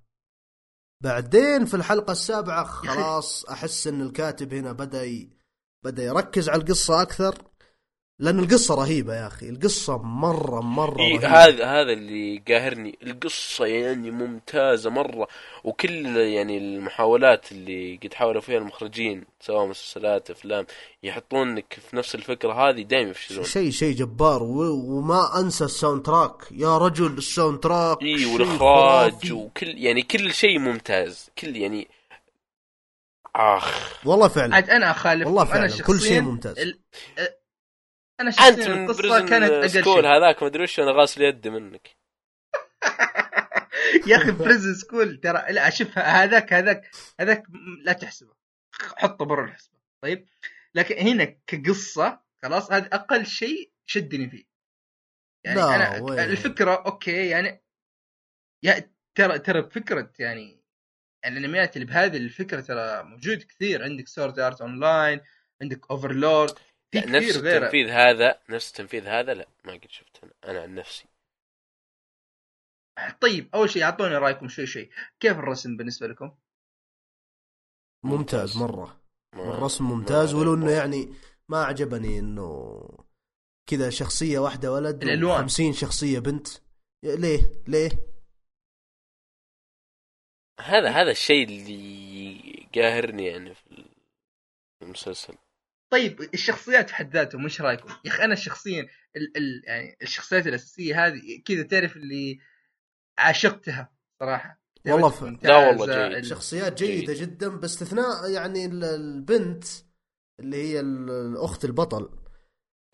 بعدين في الحلقة السابعة خلاص أحس إن الكاتب هنا بدأ ي... بدأ يركز على القصة أكثر. لأن القصة رهيبة يا أخي. القصة مرة مرة إيه هذا هذا اللي قاهرني. القصة يعني ممتازة مرة. وكل يعني المحاولات اللي قد حاولوا فيها المخرجين سواء مسلسلات أفلام يحطونك في نفس الفكرة هذه دائما يفشلون شيء شيء جبار. وما أنسى ال soundtrack. يا رجل ال soundtrack والإخراج خرافي. وكل يعني كل شيء ممتاز. كل يعني آخ. والله فعلا. عاد أنا اخالف والله فعلا. كل شيء ممتاز. ال... أنا أنت من القصة Prison كانت أقل School هذاك ما أدري وش أنا غاسل يدي منك. يا أخي Prison School ترى لا شوف هذاك هذاك هذاك لا تحسبه. حطه برا الحسبة. طيب؟ لكن هنا كقصة خلاص هذا أقل شيء شدني فيه. يعني لا، أنا وين. الفكرة أوكي يعني يا ترى ترى بفكرة يعني الأنميات اللي بهذه الفكرة ترى موجود كثير. عندك Sword Art Online عندك Overlord في نفس التنفيذ هذا نفس التنفيذ هذا لا ما قد شفت أنا أنا عن نفسي. طيب أول شيء أعطوني رأيكم شوي شوي. كيف الرسم بالنسبة لكم؟ ممتاز مرة. الرسم ممتاز ولو إنه. يعني ما عجبني إنه كذا شخصية واحدة ولد الألوان. 50 شخصية بنت. ليه؟ ليه؟ هذا هذا الشيء اللي قاهرني يعني في المسلسل. طيب الشخصيات في حد ذاتهم إيش رأيكم؟ يا أخي أنا شخصيا ال ال يعني الشخصيات الأساسية هذه كذا تعرف اللي عاشقتها صراحة والله ف- لا والله جيد. ال- شخصيات جيدة جدا باستثناء يعني ال- البنت اللي هي ال- الأخت البطل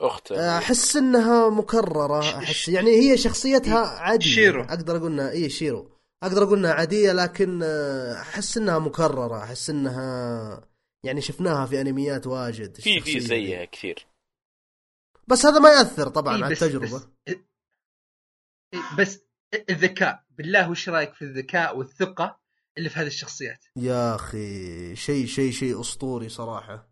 اخته أحس إنها مكررة أحس يعني هي شخصيتها عادية شيرو. أقدر أقول انها اي شيرو أقدر أقول انها عادية لكن آه، أحس إنها مكررة أحس إنها يعني شفناها في أنميات واجد في في. زيها كثير بس هذا ما يأثر طبعا إيه على التجربة بس, إيه بس الذكاء بالله وش رأيك في الذكاء والثقة اللي في هذه الشخصيات؟ يا أخي شيء شيء شيء أسطوري صراحة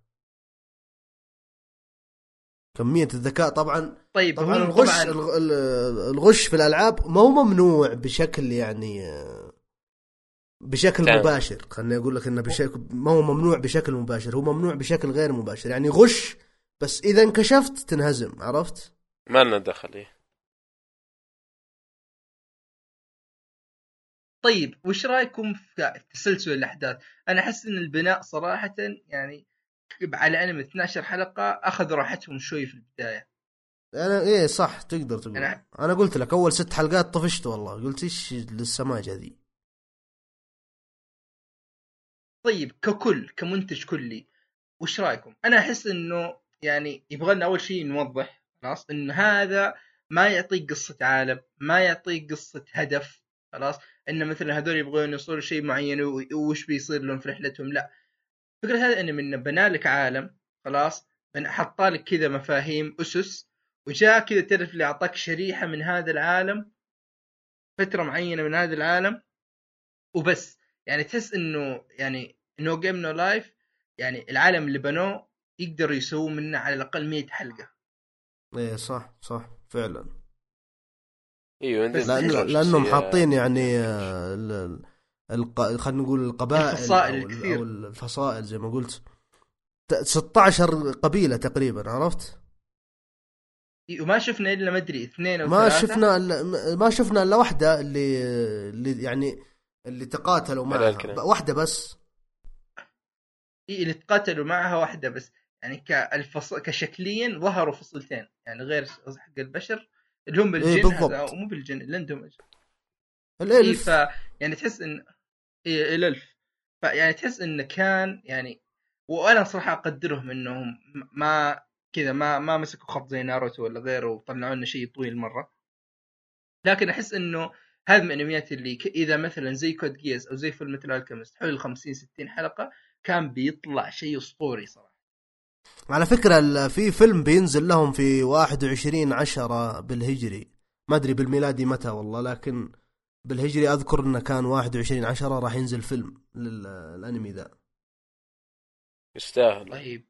كمية الذكاء طبعا طيب طبعا الغش طبعا الغ- ال- الغش في الألعاب ما هو ممنوع بشكل يعني آه، بشكل تمام. مباشر. خليني أقول لك إنه بشكل ما هو ممنوع بشكل مباشر هو ممنوع بشكل غير مباشر. يعني غش بس إذا انكشفت تنهزم عرفت؟ ما لنا دخل إيه. طيب وش رأيكم في تسلسل الأحداث؟ أنا أحس إن البناء صراحة يعني على انمي 12 حلقة اخذوا راحتهم شوي في البداية. أنا إيه صح تقدر تقول. أنا- أنا قلت لك أول ست حلقات طفشت والله. قلت إيش السماجه ذي طيب ككل كمنتج كلي وش رأيكم؟ أنا أحس إنه يعني يبغى لنا أول شيء نوضح خلاص؟ ان هذا ما يعطيك قصة عالم، ما يعطيك قصة هدف خلاص؟ إن مثلا هذول يبغون يوصلوا شيء معين وش بيصير لهم في رحلتهم؟ لا. فكرة هذا إنه من بنى لك عالم خلاص؟ حط لك كذا مفاهيم أسس وجاء كذا تعرف اللي أعطاك شريحة من هذا العالم فترة معينة من هذا العالم وبس. يعني تحس إنه يعني No Game No Life يعني العالم اللي بنوه يقدروا يسووا منه على الأقل 100 حلقة إيه صح صح فعلا إيوه شخصية- لأنهم حاطين يعني آه، ال- ال- الق... خلينا نقول القبائل الفصائل أو ال- الكثير. أو الفصائل زي ما قلت ت- 16 قبيلة تقريبا عرفت؟ وما شفنا إلا ما أدري اثنين أو ما ثلاثة. شفنا الا ما شفنا إلا واحدة اللي اللي يعني اللي تقاتلوا معها. واحدة بس. إيه اللي تقاتلوا معها واحدة بس. يعني كالفص... كشكليا ظهروا فصلتين. يعني غير حق البشر اللي هم بالجن إيه، بالضبط. مو بالجن اللي عندهم إيه الألف. ف يعني تحس ان إيه الألف. فيعني تحس انه كان يعني وأنا صراحة أقدرهم إنهم ما كذا ما ما مسكوا خط زي ناروتو ولا غيره وطلعوا لنا شيء طويل مرة. لكن أحس إنه هذه من الانميات اللي ك- إذا مثلا زي Code Geass أو زي Fullmetal Alchemist حول 50 60 حلقة كان بيطلع شيء أسطوري صراحة. على فكرة ال- في فيلم بينزل لهم في 21 10 بالهجري. ما أدري بالميلادي متى والله لكن بالهجري أذكر إنه كان 21 10 راح ينزل فيلم للانمي ذا. يستاهل. طيب.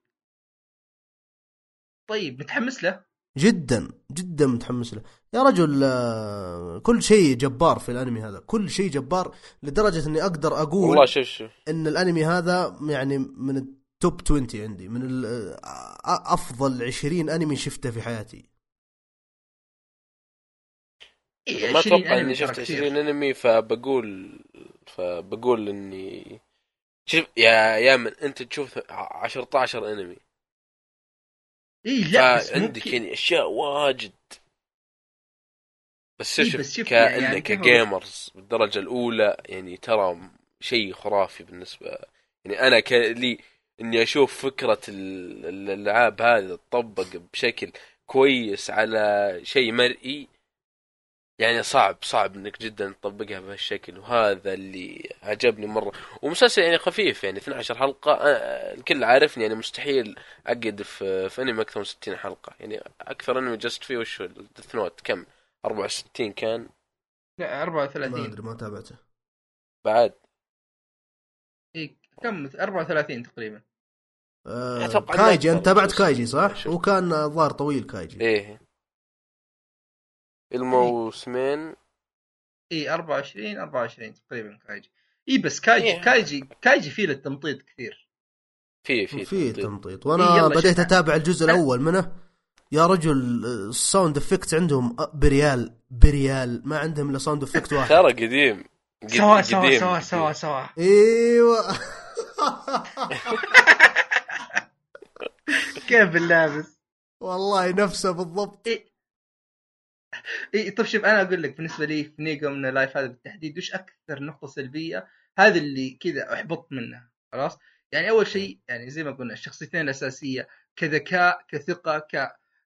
طيب متحمس له؟ جدا جدا متحمس له. يا رجل آه، كل شيء جبار في الأنمي هذا كل شيء جبار لدرجة إني أقدر أقول والله شوف شوف. إن الأنمي هذا يعني من التوب 20 عندي من ال- آه، أفضل 20 أنمي شفته في حياتي. إيه ما 20 أتوقع إني شفت كثير. 20 أنمي فبقول فبقول إني شوف يا يامن أنت تشوف 14 أنمي. اي لا بس ممكن. يعني أشياء واجد. بس إيه شوف بس شوف كأنك يعني كجيمرز بالدرجة الأولى يعني ترى شيء خرافي بالنسبة يعني أنا ك... لي إني أشوف فكرة ال- الألعاب هذه تطبق بشكل كويس على شيء مرئي يعني صعب صعب إنك جدا تطبقها بهالشكل وهذا اللي عجبني مرة. ومسلسل يعني خفيف يعني 12 حلقة أنا- الكل عارفني يعني مستحيل أقعد في في أنمي أكثر من 60 حلقة. يعني أكثر أنمي جلست فيه وش Death Note كم؟ 64 كان؟ لا ما 34 أدري ما تابعته. بعد. إي كم؟ 34 تقريبا. آه كايجي أنت تابعت. كايجي صح؟ وكان الظاهر طويل كايجي. إيه. الموسمين إي 24 24 تقريبا كايجي. إي بس كايجي إيه. كايجي كايجي فيه للتمطيط كثير. في في في تمطيط. إيه، وأنا يلا بديت. أتابع الجزء الأول منه. يا رجل ال sound effect عندهم بريال بريال. ما عندهم إلا sound effect واحد. ترى قديم. قد- سوا سوا. سوا سوا سوا. إيوه. كيف اللابس؟ والله نفسه بالضبط. إي طيب شوف أنا أقول لك بالنسبة لي في نو جيم نو لايف هذا بالتحديد وش أكثر نقطة سلبية؟ هذا اللي كذا احبطت منها خلاص؟ يعني أول شيء يعني زي ما قلنا الشخصيتين الأساسية كذكاء كثقة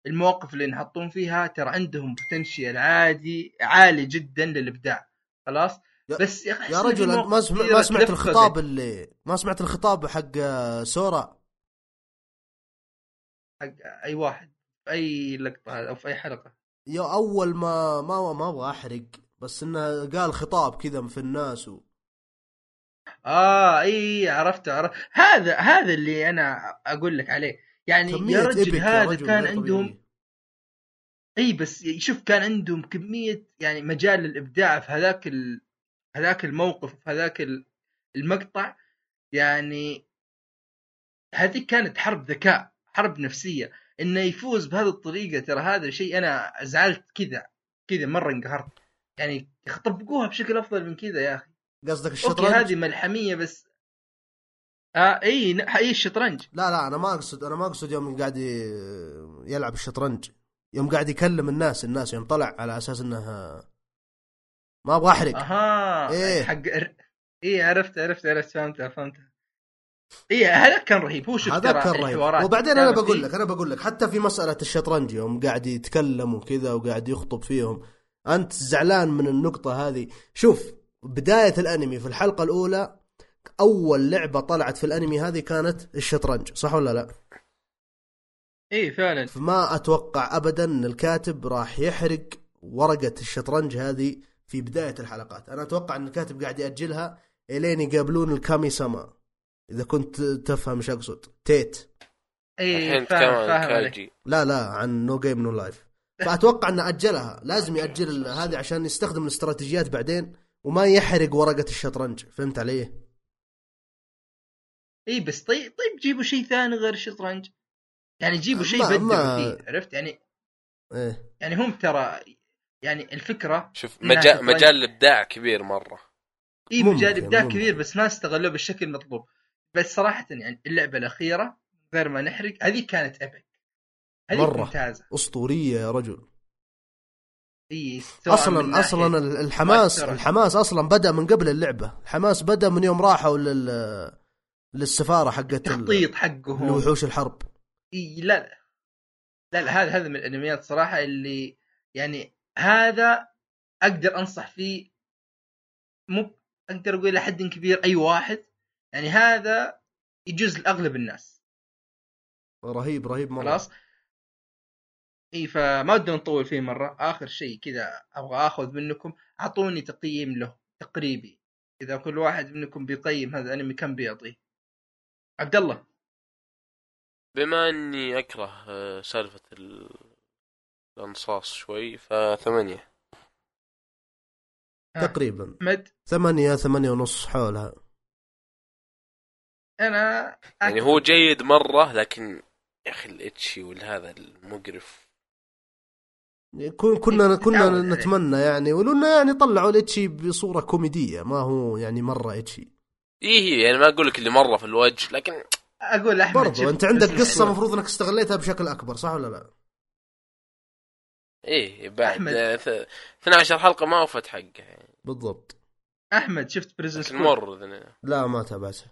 كالمواقف اللي ينحطون فيها ترى عندهم potential عادي عالي جدا للإبداع خلاص؟ يا- بس يا يا رجل ما كثيرة ما سمعت. الخطاب اللي ما سمعت الخطاب حق آه، سورا؟ حق أي واحد في أي لقطة أو في أي حلقة. يا أول ما ما ما أبغى أحرق بس إنه قال خطاب كذا في الناس و... آه إي عرفته عرفت هذا هذا اللي أنا أقول لك عليه. يعني يا رجل يا هذا رجل كان عندهم. إي بس شوف كان عندهم كمية يعني مجال للإبداع في هذاك ال... هذاك الموقف في هذاك ال- المقطع. يعني هذه كانت حرب ذكاء حرب نفسية. إنه يفوز بهذه الطريقة. ترى هذا شيء أنا زعلت كذا كذا مرة انقهرت. يعني طبقوها بشكل أفضل من كذا يا أخي. قصدك أوكي الشطرنج؟ هذه ملحمية بس. آه إي إي الشطرنج. لا لا أنا ما أقصد أنا ما أقصد يوم قاعد يلعب الشطرنج. يوم قاعد يكلم الناس الناس يوم طلع على أساس إنه ما أبغى أحرق. أها إيه. حق اي عرفت عرفت عرفت فهمتها فهمتها اي هذا كان رهيب. هو شوف هذا كان رهيب. وبعدين أنا بقول لك أنا بقول لك حتى في مسألة الشطرنج يوم قاعد يتكلم وكذا وقاعد يخطب فيهم أنت زعلان من النقطة هذه. شوف بداية الأنمي في الحلقة الأولى أول لعبة طلعت في الأنمي هذه كانت الشطرنج صح ولا لا؟ اي فعلا. فما أتوقع ابدا إن الكاتب راح يحرق ورقة الشطرنج هذه في بداية الحلقات. أنا أتوقع إن الكاتب قاعد يأجلها إلين يقابلون ال kami-sama إذا كنت تفهم إيش أقصد. تيت. اي الحين فاهم فاهم عليك. لا لا عن نو جيم نو لايف فأتوقع إنه أجلها. لازم يأجل هذه عشان يستخدم الاستراتيجيات بعدين وما يحرق ورقة الشطرنج. فهمت علي؟ اي بس طيب طيب جيبوا شيء ثاني غير الشطرنج. يعني جيبوا شيء بدلوا ما- فيه عرفت؟ يعني إيه. يعني هم ترى يعني الفكرة شوف مجال. مجال الإبداع كبير مرة. اي مجال ابداع ممكن. كبير بس ما استغلوه بالشكل المطلوب. بس صراحة يعني اللعبة الأخيرة غير ما نحرق هذه كانت ابك هذه مرة. ممتازة. أسطورية يا رجل. إي من أصلا أصلا ال- الحماس. الحماس أصلا بدأ من قبل اللعبة. الحماس بدأ من يوم راحوا لل للسفارة حقت ال- التخطيط حقهم. لوحوش الحرب. إي لا لا. لا, لا هذا هذا من الأنميات صراحة اللي يعني هذا أقدر أنصح فيه مو أقدر أقول إلى حد كبير أي واحد. يعني هذا يجوز لأغلب الناس. رهيب رهيب مرة. خلاص؟ إي فما ودنا نطول فيه مرة. آخر شيء كذا أبغى آخذ منكم أعطوني تقييم له تقريبي. إذا كل واحد منكم بيقيم هذا الأنمي كم بيعطيه؟ عبد الله. بما إني أكره آه، سالفة ال- الأنصاص شوي فثمانية. ها. تقريبا. أحمد؟ ثمانية ثمانية ونص حولها. أنا يعني هو جيد مرة لكن يا أخي الإتشي والهذا المقرف كن- كنا كنا. نتمنى يعني ولو انه يعني طلعوا ال ecchi بصورة كوميدية ما هو يعني مرة ecchi إيه هي يعني ما أقول لك اللي مرة في الوجه لكن أقول أحمد برضو أنت عندك قصة. المفروض إنك استغليتها بشكل أكبر صح ولا لا؟ إيه بعد أحمد. آه، ث- 12 حلقة ما وفت حقه يعني بالضبط أحمد شفت بريزن سكول مر لا ما تابعته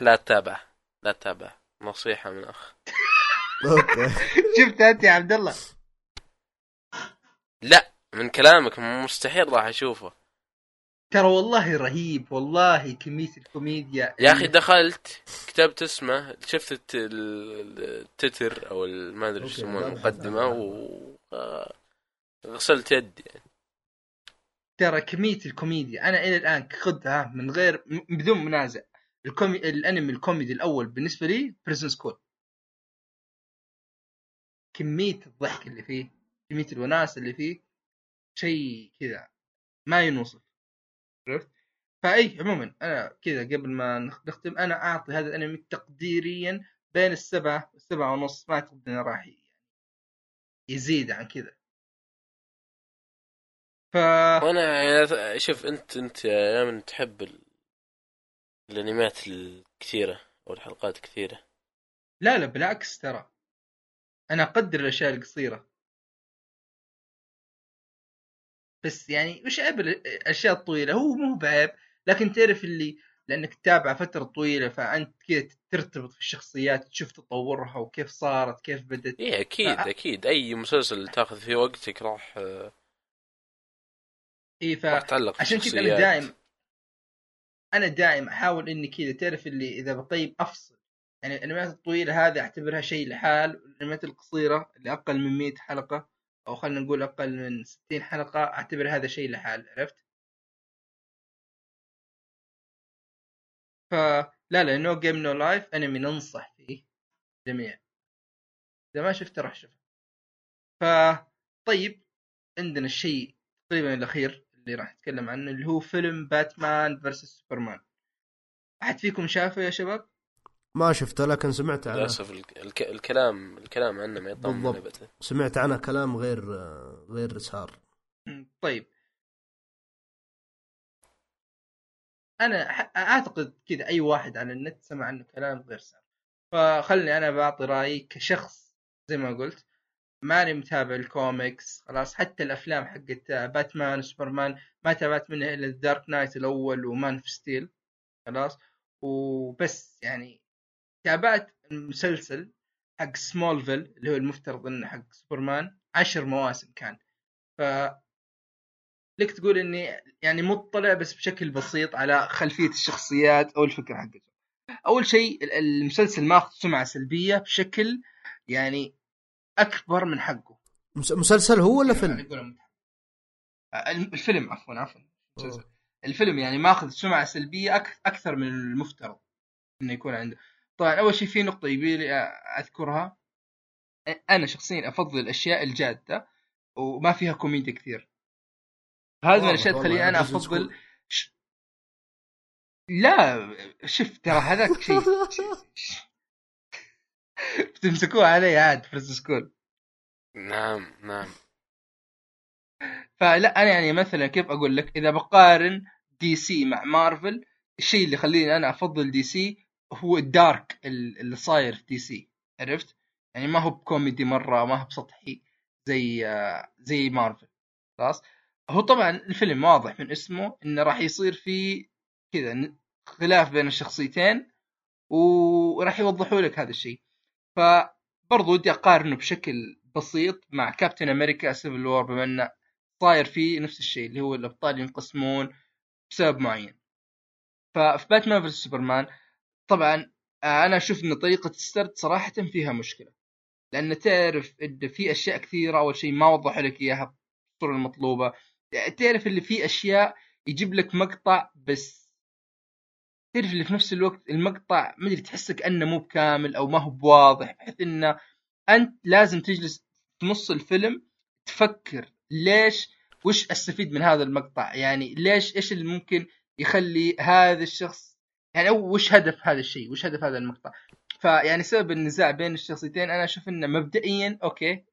لا تتابع. لا تتابع. نصيحة من أخ. أوكي. شفت أنت يا عبد الله؟ لا من كلامك مستحيل راح أشوفه. ترى والله رهيب والله كمية الكوميديا يا أخي دخلت كتبت اسمه شفت الت- ال- التتر أو ما أدري إيش يسمونه المقدمه و غسلت يدي. يعني. ترى كمية الكوميديا أنا إلى الآن خذها من غير بدون منازع. الكومي... الانمي الكوميدي الأول بالنسبة لي بريزن سكول كمية الضحك اللي فيه كمية الوناسة اللي فيه شيء كذا ما ينوصف. عرفت؟ فأي عموما أنا كذا قبل ما نخ- نختم أنا أعطي هذا الأنمي تقديريا بين السبعة والسبعه ونص ما اعتقد انه راح يزيد عن كذا. ف وأنا يعني شوف أنت أنت يا من تحب الانميات الكثيرة أو الحلقات كثيره لا لا بالعكس ترى. أنا أقدر الأشياء القصيرة. بس يعني وش عيب الاشياء الطويله هو مو بعيب لكن تعرف اللي لأنك تتابع فترة طويلة فأنت كذا ترتبط في الشخصيات تشوف تطورها وكيف صارت كيف بدت إيه أكيد آه. أكيد. أي مسلسل تأخذ فيه وقتك راح آه، اي ف راح تعلق في عشان كذا. أنا دائم أنا دائم أحاول إني كذا تعرف اللي إذا بطيب أفصل. يعني الأنميات الطويلة هذه أعتبرها شيء لحال الأنميات القصيرة اللي أقل من 100 حلقة أو خلينا نقول أقل من 60 حلقة أعتبر هذا شيء لحال عرفت؟ فلا لا نو جيم نو لايف انمي ننصح فيه جميع إذا ما شفته راح شوفه ف طيب عندنا الشيء تقريبا الأخير. اللي راح نتكلم عنه اللي هو فيلم باتمان فيرسس سوبرمان. أحد فيكم شافه يا شباب؟ ما شفته لكن سمعت عنه. للأسف الك- الك- الكلام الكلام عنه ما يطمن. ابدا. سمعت عنه كلام غير غير سار. طيب. أنا أعتقد كذا أي واحد على النت سمع عنه كلام غير سار. فخلني أنا بعطي رأيي كشخص زي ما قلت. ماني متابع الكوميكس خلاص. حتى الأفلام حقت باتمان وسوبرمان ما تابعت منها إلا الدارك نايت الأول ومان اوف ستيل خلاص. وبس يعني تابعت المسلسل حق سمولفيل اللي هو المفترض إنه حق سوبرمان عشر مواسم كان. ف لك تقول إني يعني مطلع بس بشكل بسيط على خلفية الشخصيات أو الفكرة حقته. أول شيء ال- المسلسل ماخذ سمعة سلبية بشكل يعني أكبر من حقه. مس- مسلسل هو ولا يعني فيلم؟ متحمس. آه، الفيلم عفوا عفوا. الفيلم يعني ماخذ سمعة سلبية أكثر من المفترض إنه يكون عنده. طبعا أول شيء في نقطة يبي لي أذكرها أنا شخصيا أفضل الأشياء الجادة وما فيها كوميديا كثير. هذه من الأشياء تخليني أنا يعني business أفضل. لا شوف ترى هذاك شيء بتمسكوه علي عاد في سكول نعم نعم. فلا أنا يعني مثلا كيف أقول لك؟ إذا بقارن دي سي مع مارفل الشيء اللي يخليني أنا أفضل دي سي هو ال dark ال- اللي صاير في دي سي عرفت؟ يعني ما هو بكوميدي مرة ما هو بسطحي زي زي مارفل خلاص؟ هو طبعا الفيلم واضح من اسمه إنه راح يصير في كذا خلاف بين الشخصيتين وراح يوضحوا لك هذا الشيء. فبرضو ودي أقارنه بشكل بسيط مع كابتن أمريكا سيفل وور بما إنه صاير فيه نفس الشيء اللي هو الأبطال ينقسمون بسبب معين. ففي Batman versus Superman طبعا آه، أنا أشوف إن طريقة السرد صراحة فيها مشكلة. لأن تعرف إن في أشياء كثيرة أول شيء ما وضحوا لك إياها بالصورة المطلوبة. تعرف اللي في أشياء يجيب لك مقطع بس تعرف اللي في نفس الوقت المقطع ما أدري تحسه كانه مو بكامل أو ما هو بواضح بحيث إنه أنت لازم تجلس في نص الفيلم تفكر ليش وش أستفيد من هذا المقطع؟ يعني ليش إيش اللي ممكن يخلي هذا الشخص يعني أو وش هدف هذا الشيء؟ وش هدف هذا المقطع؟ فيعني سبب النزاع بين الشخصيتين أنا أشوف إنه مبدئيا أوكي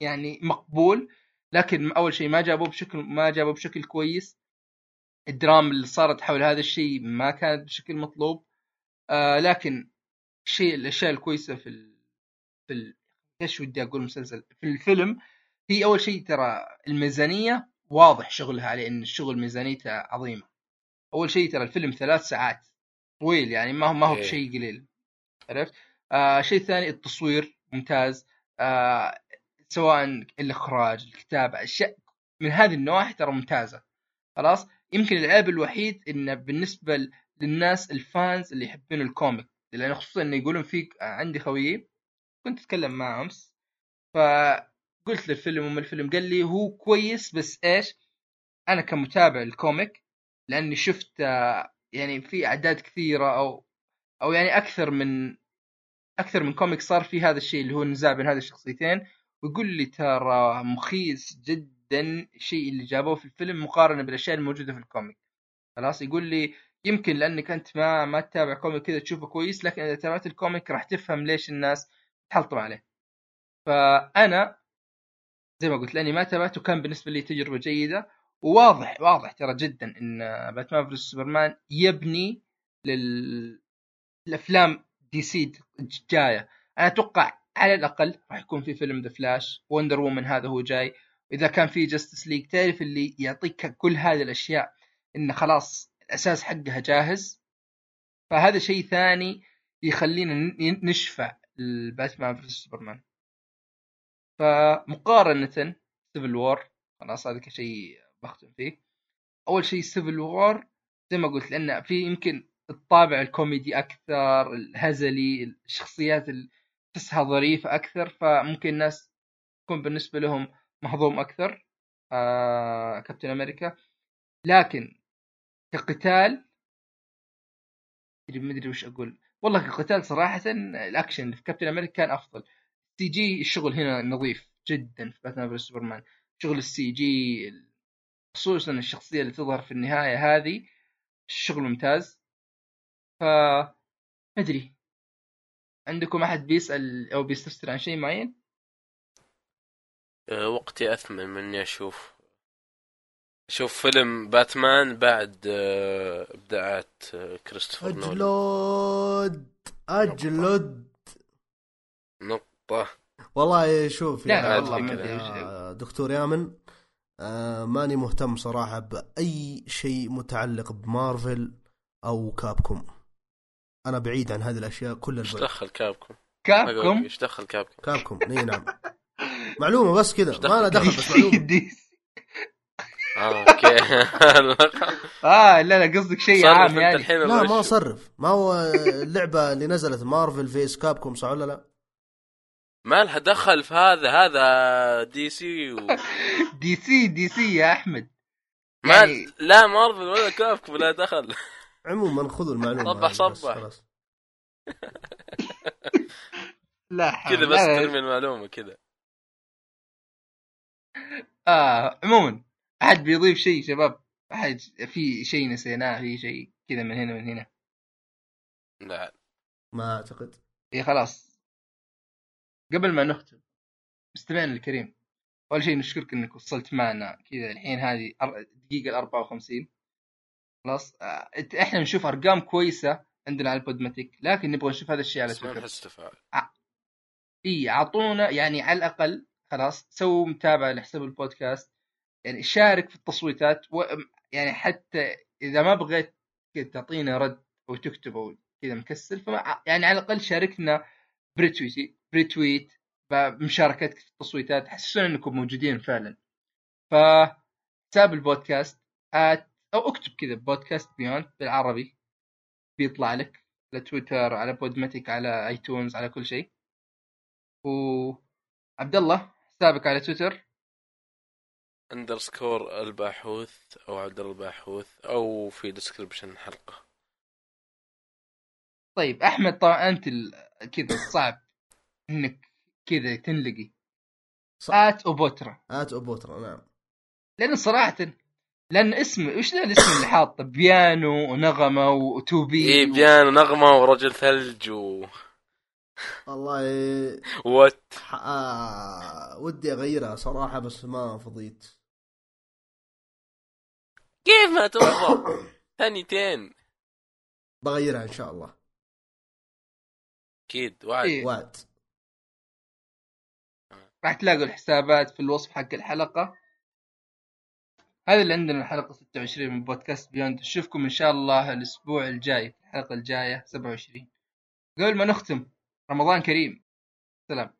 يعني مقبول لكن أول شيء ما جابوه بشكل ما جابوه بشكل كويس. الدراما اللي صارت حول هذا الشيء ما كانت بشكل مطلوب. آه لكن الشيء الأشياء الكويسة في ال... في ال... إيش ودي أقول مسلسل؟ في الفيلم هي أول شيء ترى الميزانية واضح شغلها عليه ان الشغل ميزانيته عظيمة. أول شيء ترى الفيلم ثلاث ساعات طويل يعني ما هو ما هو إيه. بشيء قليل. عرفت؟ آه شيء ثاني التصوير ممتاز. آه سواء الإخراج الكتابة أشياء من هذه النواحي ترى ممتازة. خلاص؟ يمكن العيب الوحيد إنه بالنسبة للناس ال fans اللي يحبون ال comic. لأن خصوصا إنه يقولون فيك عندي خويي كنت أتكلم معه أمس فقلت له الفيلم وما الفيلم؟ قال لي هو كويس بس إيش؟ أنا كمتابع ال comic لأني شفت آه، يعني في أعداد كثيرة أو أو يعني أكثر من أكثر من comic صار في هذا الشيء اللي هو النزاع بين هذه الشخصيتين. ويقول لي ترى مخيس جدا الشيء اللي جابوه في الفيلم مقارنة بالأشياء الموجودة في ال comic. خلاص؟ يقول لي يمكن لأنك أنت ما ما تتابع comic كذا تشوفه كويس لكن إذا تابعت ال comic راح تفهم ليش الناس تحلطم عليه. فأنا زي ما قلت لأني ما تابعته كان بالنسبة لي تجربة جيدة. وواضح واضح ترى جدا إن Batman versus Superman يبني للافلام DC جاية. أنا أتوقع على الأقل راح يكون في فيلم The Flash Wonder Woman هذا هو جاي. إذا كان في Justice League تعرف اللي يعطيك كل هذه الأشياء انه خلاص الأساس حقها جاهز. فهذا شيء ثاني يخلينا نشفع ال Batman v Superman. فمقارنة Civil War خلاص هذا شيء بختم فيه. أول شيء Civil War زي ما قلت لأن في يمكن الطابع الكوميدي أكثر الهزلي الشخصيات اللي تحسها ظريفة أكثر فممكن الناس تكون بالنسبة لهم مهضوم أكثر آه Captain America. لكن كقتال ما أدري وش أقول. والله كقتال صراحة الأكشن في Captain America كان أفضل. CG الشغل هنا نظيف جدا في Batman versus Superman. شغل ال CG خصوصا الشخصية اللي تظهر في النهاية هذه الشغل ممتاز. ف ما أدري. عندكم أحد بيسأل أو بيستفسر عن شيء معين؟ أه، وقتي أثمن من اني أشوف. أشوف فيلم باتمان بعد أه، إبداعات أه، كريستوفر أجلد أجلد. نقطة. والله شوف لا لا والله دكتور يامن آه ماني مهتم صراحة بأي شيء متعلق بمارفل أو Capcom. أنا بعيد عن هذه الأشياء كل البعد إيش دخل Capcom؟ Capcom؟ إيش دخل Capcom؟ Capcom إي نعم. معلومة بس كذا ما له دخل بس معلومة. آه okay. آه لا لا قصدك شيء عام يعني. لا ما صرف. ما هو اللعبة اللي نزلت Marvel vs Capcom صح ولا لا؟ ما لها دخل في هذا هذا DC و... DC DC يا أحمد. ما يعني... لا مارفل ولا كابكم لا دخل. عموما خذوا المعلومة صبح صبح. لا كذا بس ترمي المعلومة كذا. آه عموما أحد بيضيف شيء شباب؟ أحد في شيء نسيناه في شيء كذا من هنا من هنا؟ لا. ما أعتقد. اي خلاص. قبل ما نختم مستمعنا الكريم أول شيء نشكرك إنك وصلت معنا كذا الحين هذه الدقيقه ال 54 خلاص. آه، إحنا نشوف أرقام كويسة عندنا على ال Podomatic لكن نبغى نشوف هذا الشيء على تويتر. اي أعطونا يعني على الأقل خلاص سووا متابعة لحساب البودكاست يعني شارك في التصويتات و... يعني حتى إذا ما بغيت تعطينا رد أو تكتب أو كذا مكسل فما يعني على الأقل شاركنا ب retweet ب retweet بمشاركتك في التصويتات حسسونا إنكم موجودين فعلا. ف حساب البودكاست at أو اكتب كذا بودكاست Beyond بالعربي بيطلع لك على تويتر على Podomatic على iTunes على كل شيء. و عبد الله حسابك على تويتر؟ underscore الباحوث أو عبد الله الباحوث أو في description الحلقة طيب أحمد طبعا أنت كذا صعب إنك كذا تنلقي. صح. آت أوبوترا. آت أوبوترا نعم. لأن صراحة لأن اسم وش ذا الاسم اللي حاطه بيانو ونغمة وتوبي اي بيانو ونغمه ورجل ثلج و والله وات آه ودي أغيرها صراحة بس ما فضيت. كيف ما ترضى ثانيتين بغيرها إن شاء الله. أكيد وعد. إيه؟ وعد. راح تلاقوا الحسابات في الوصف حق الحلقة. هذا اللي عندنا الحلقة 26 من بودكاست بيوند نشوفكم إن شاء الله الأسبوع الجاي الحلقة الجاية 27 قبل ما نختم رمضان كريم. سلام.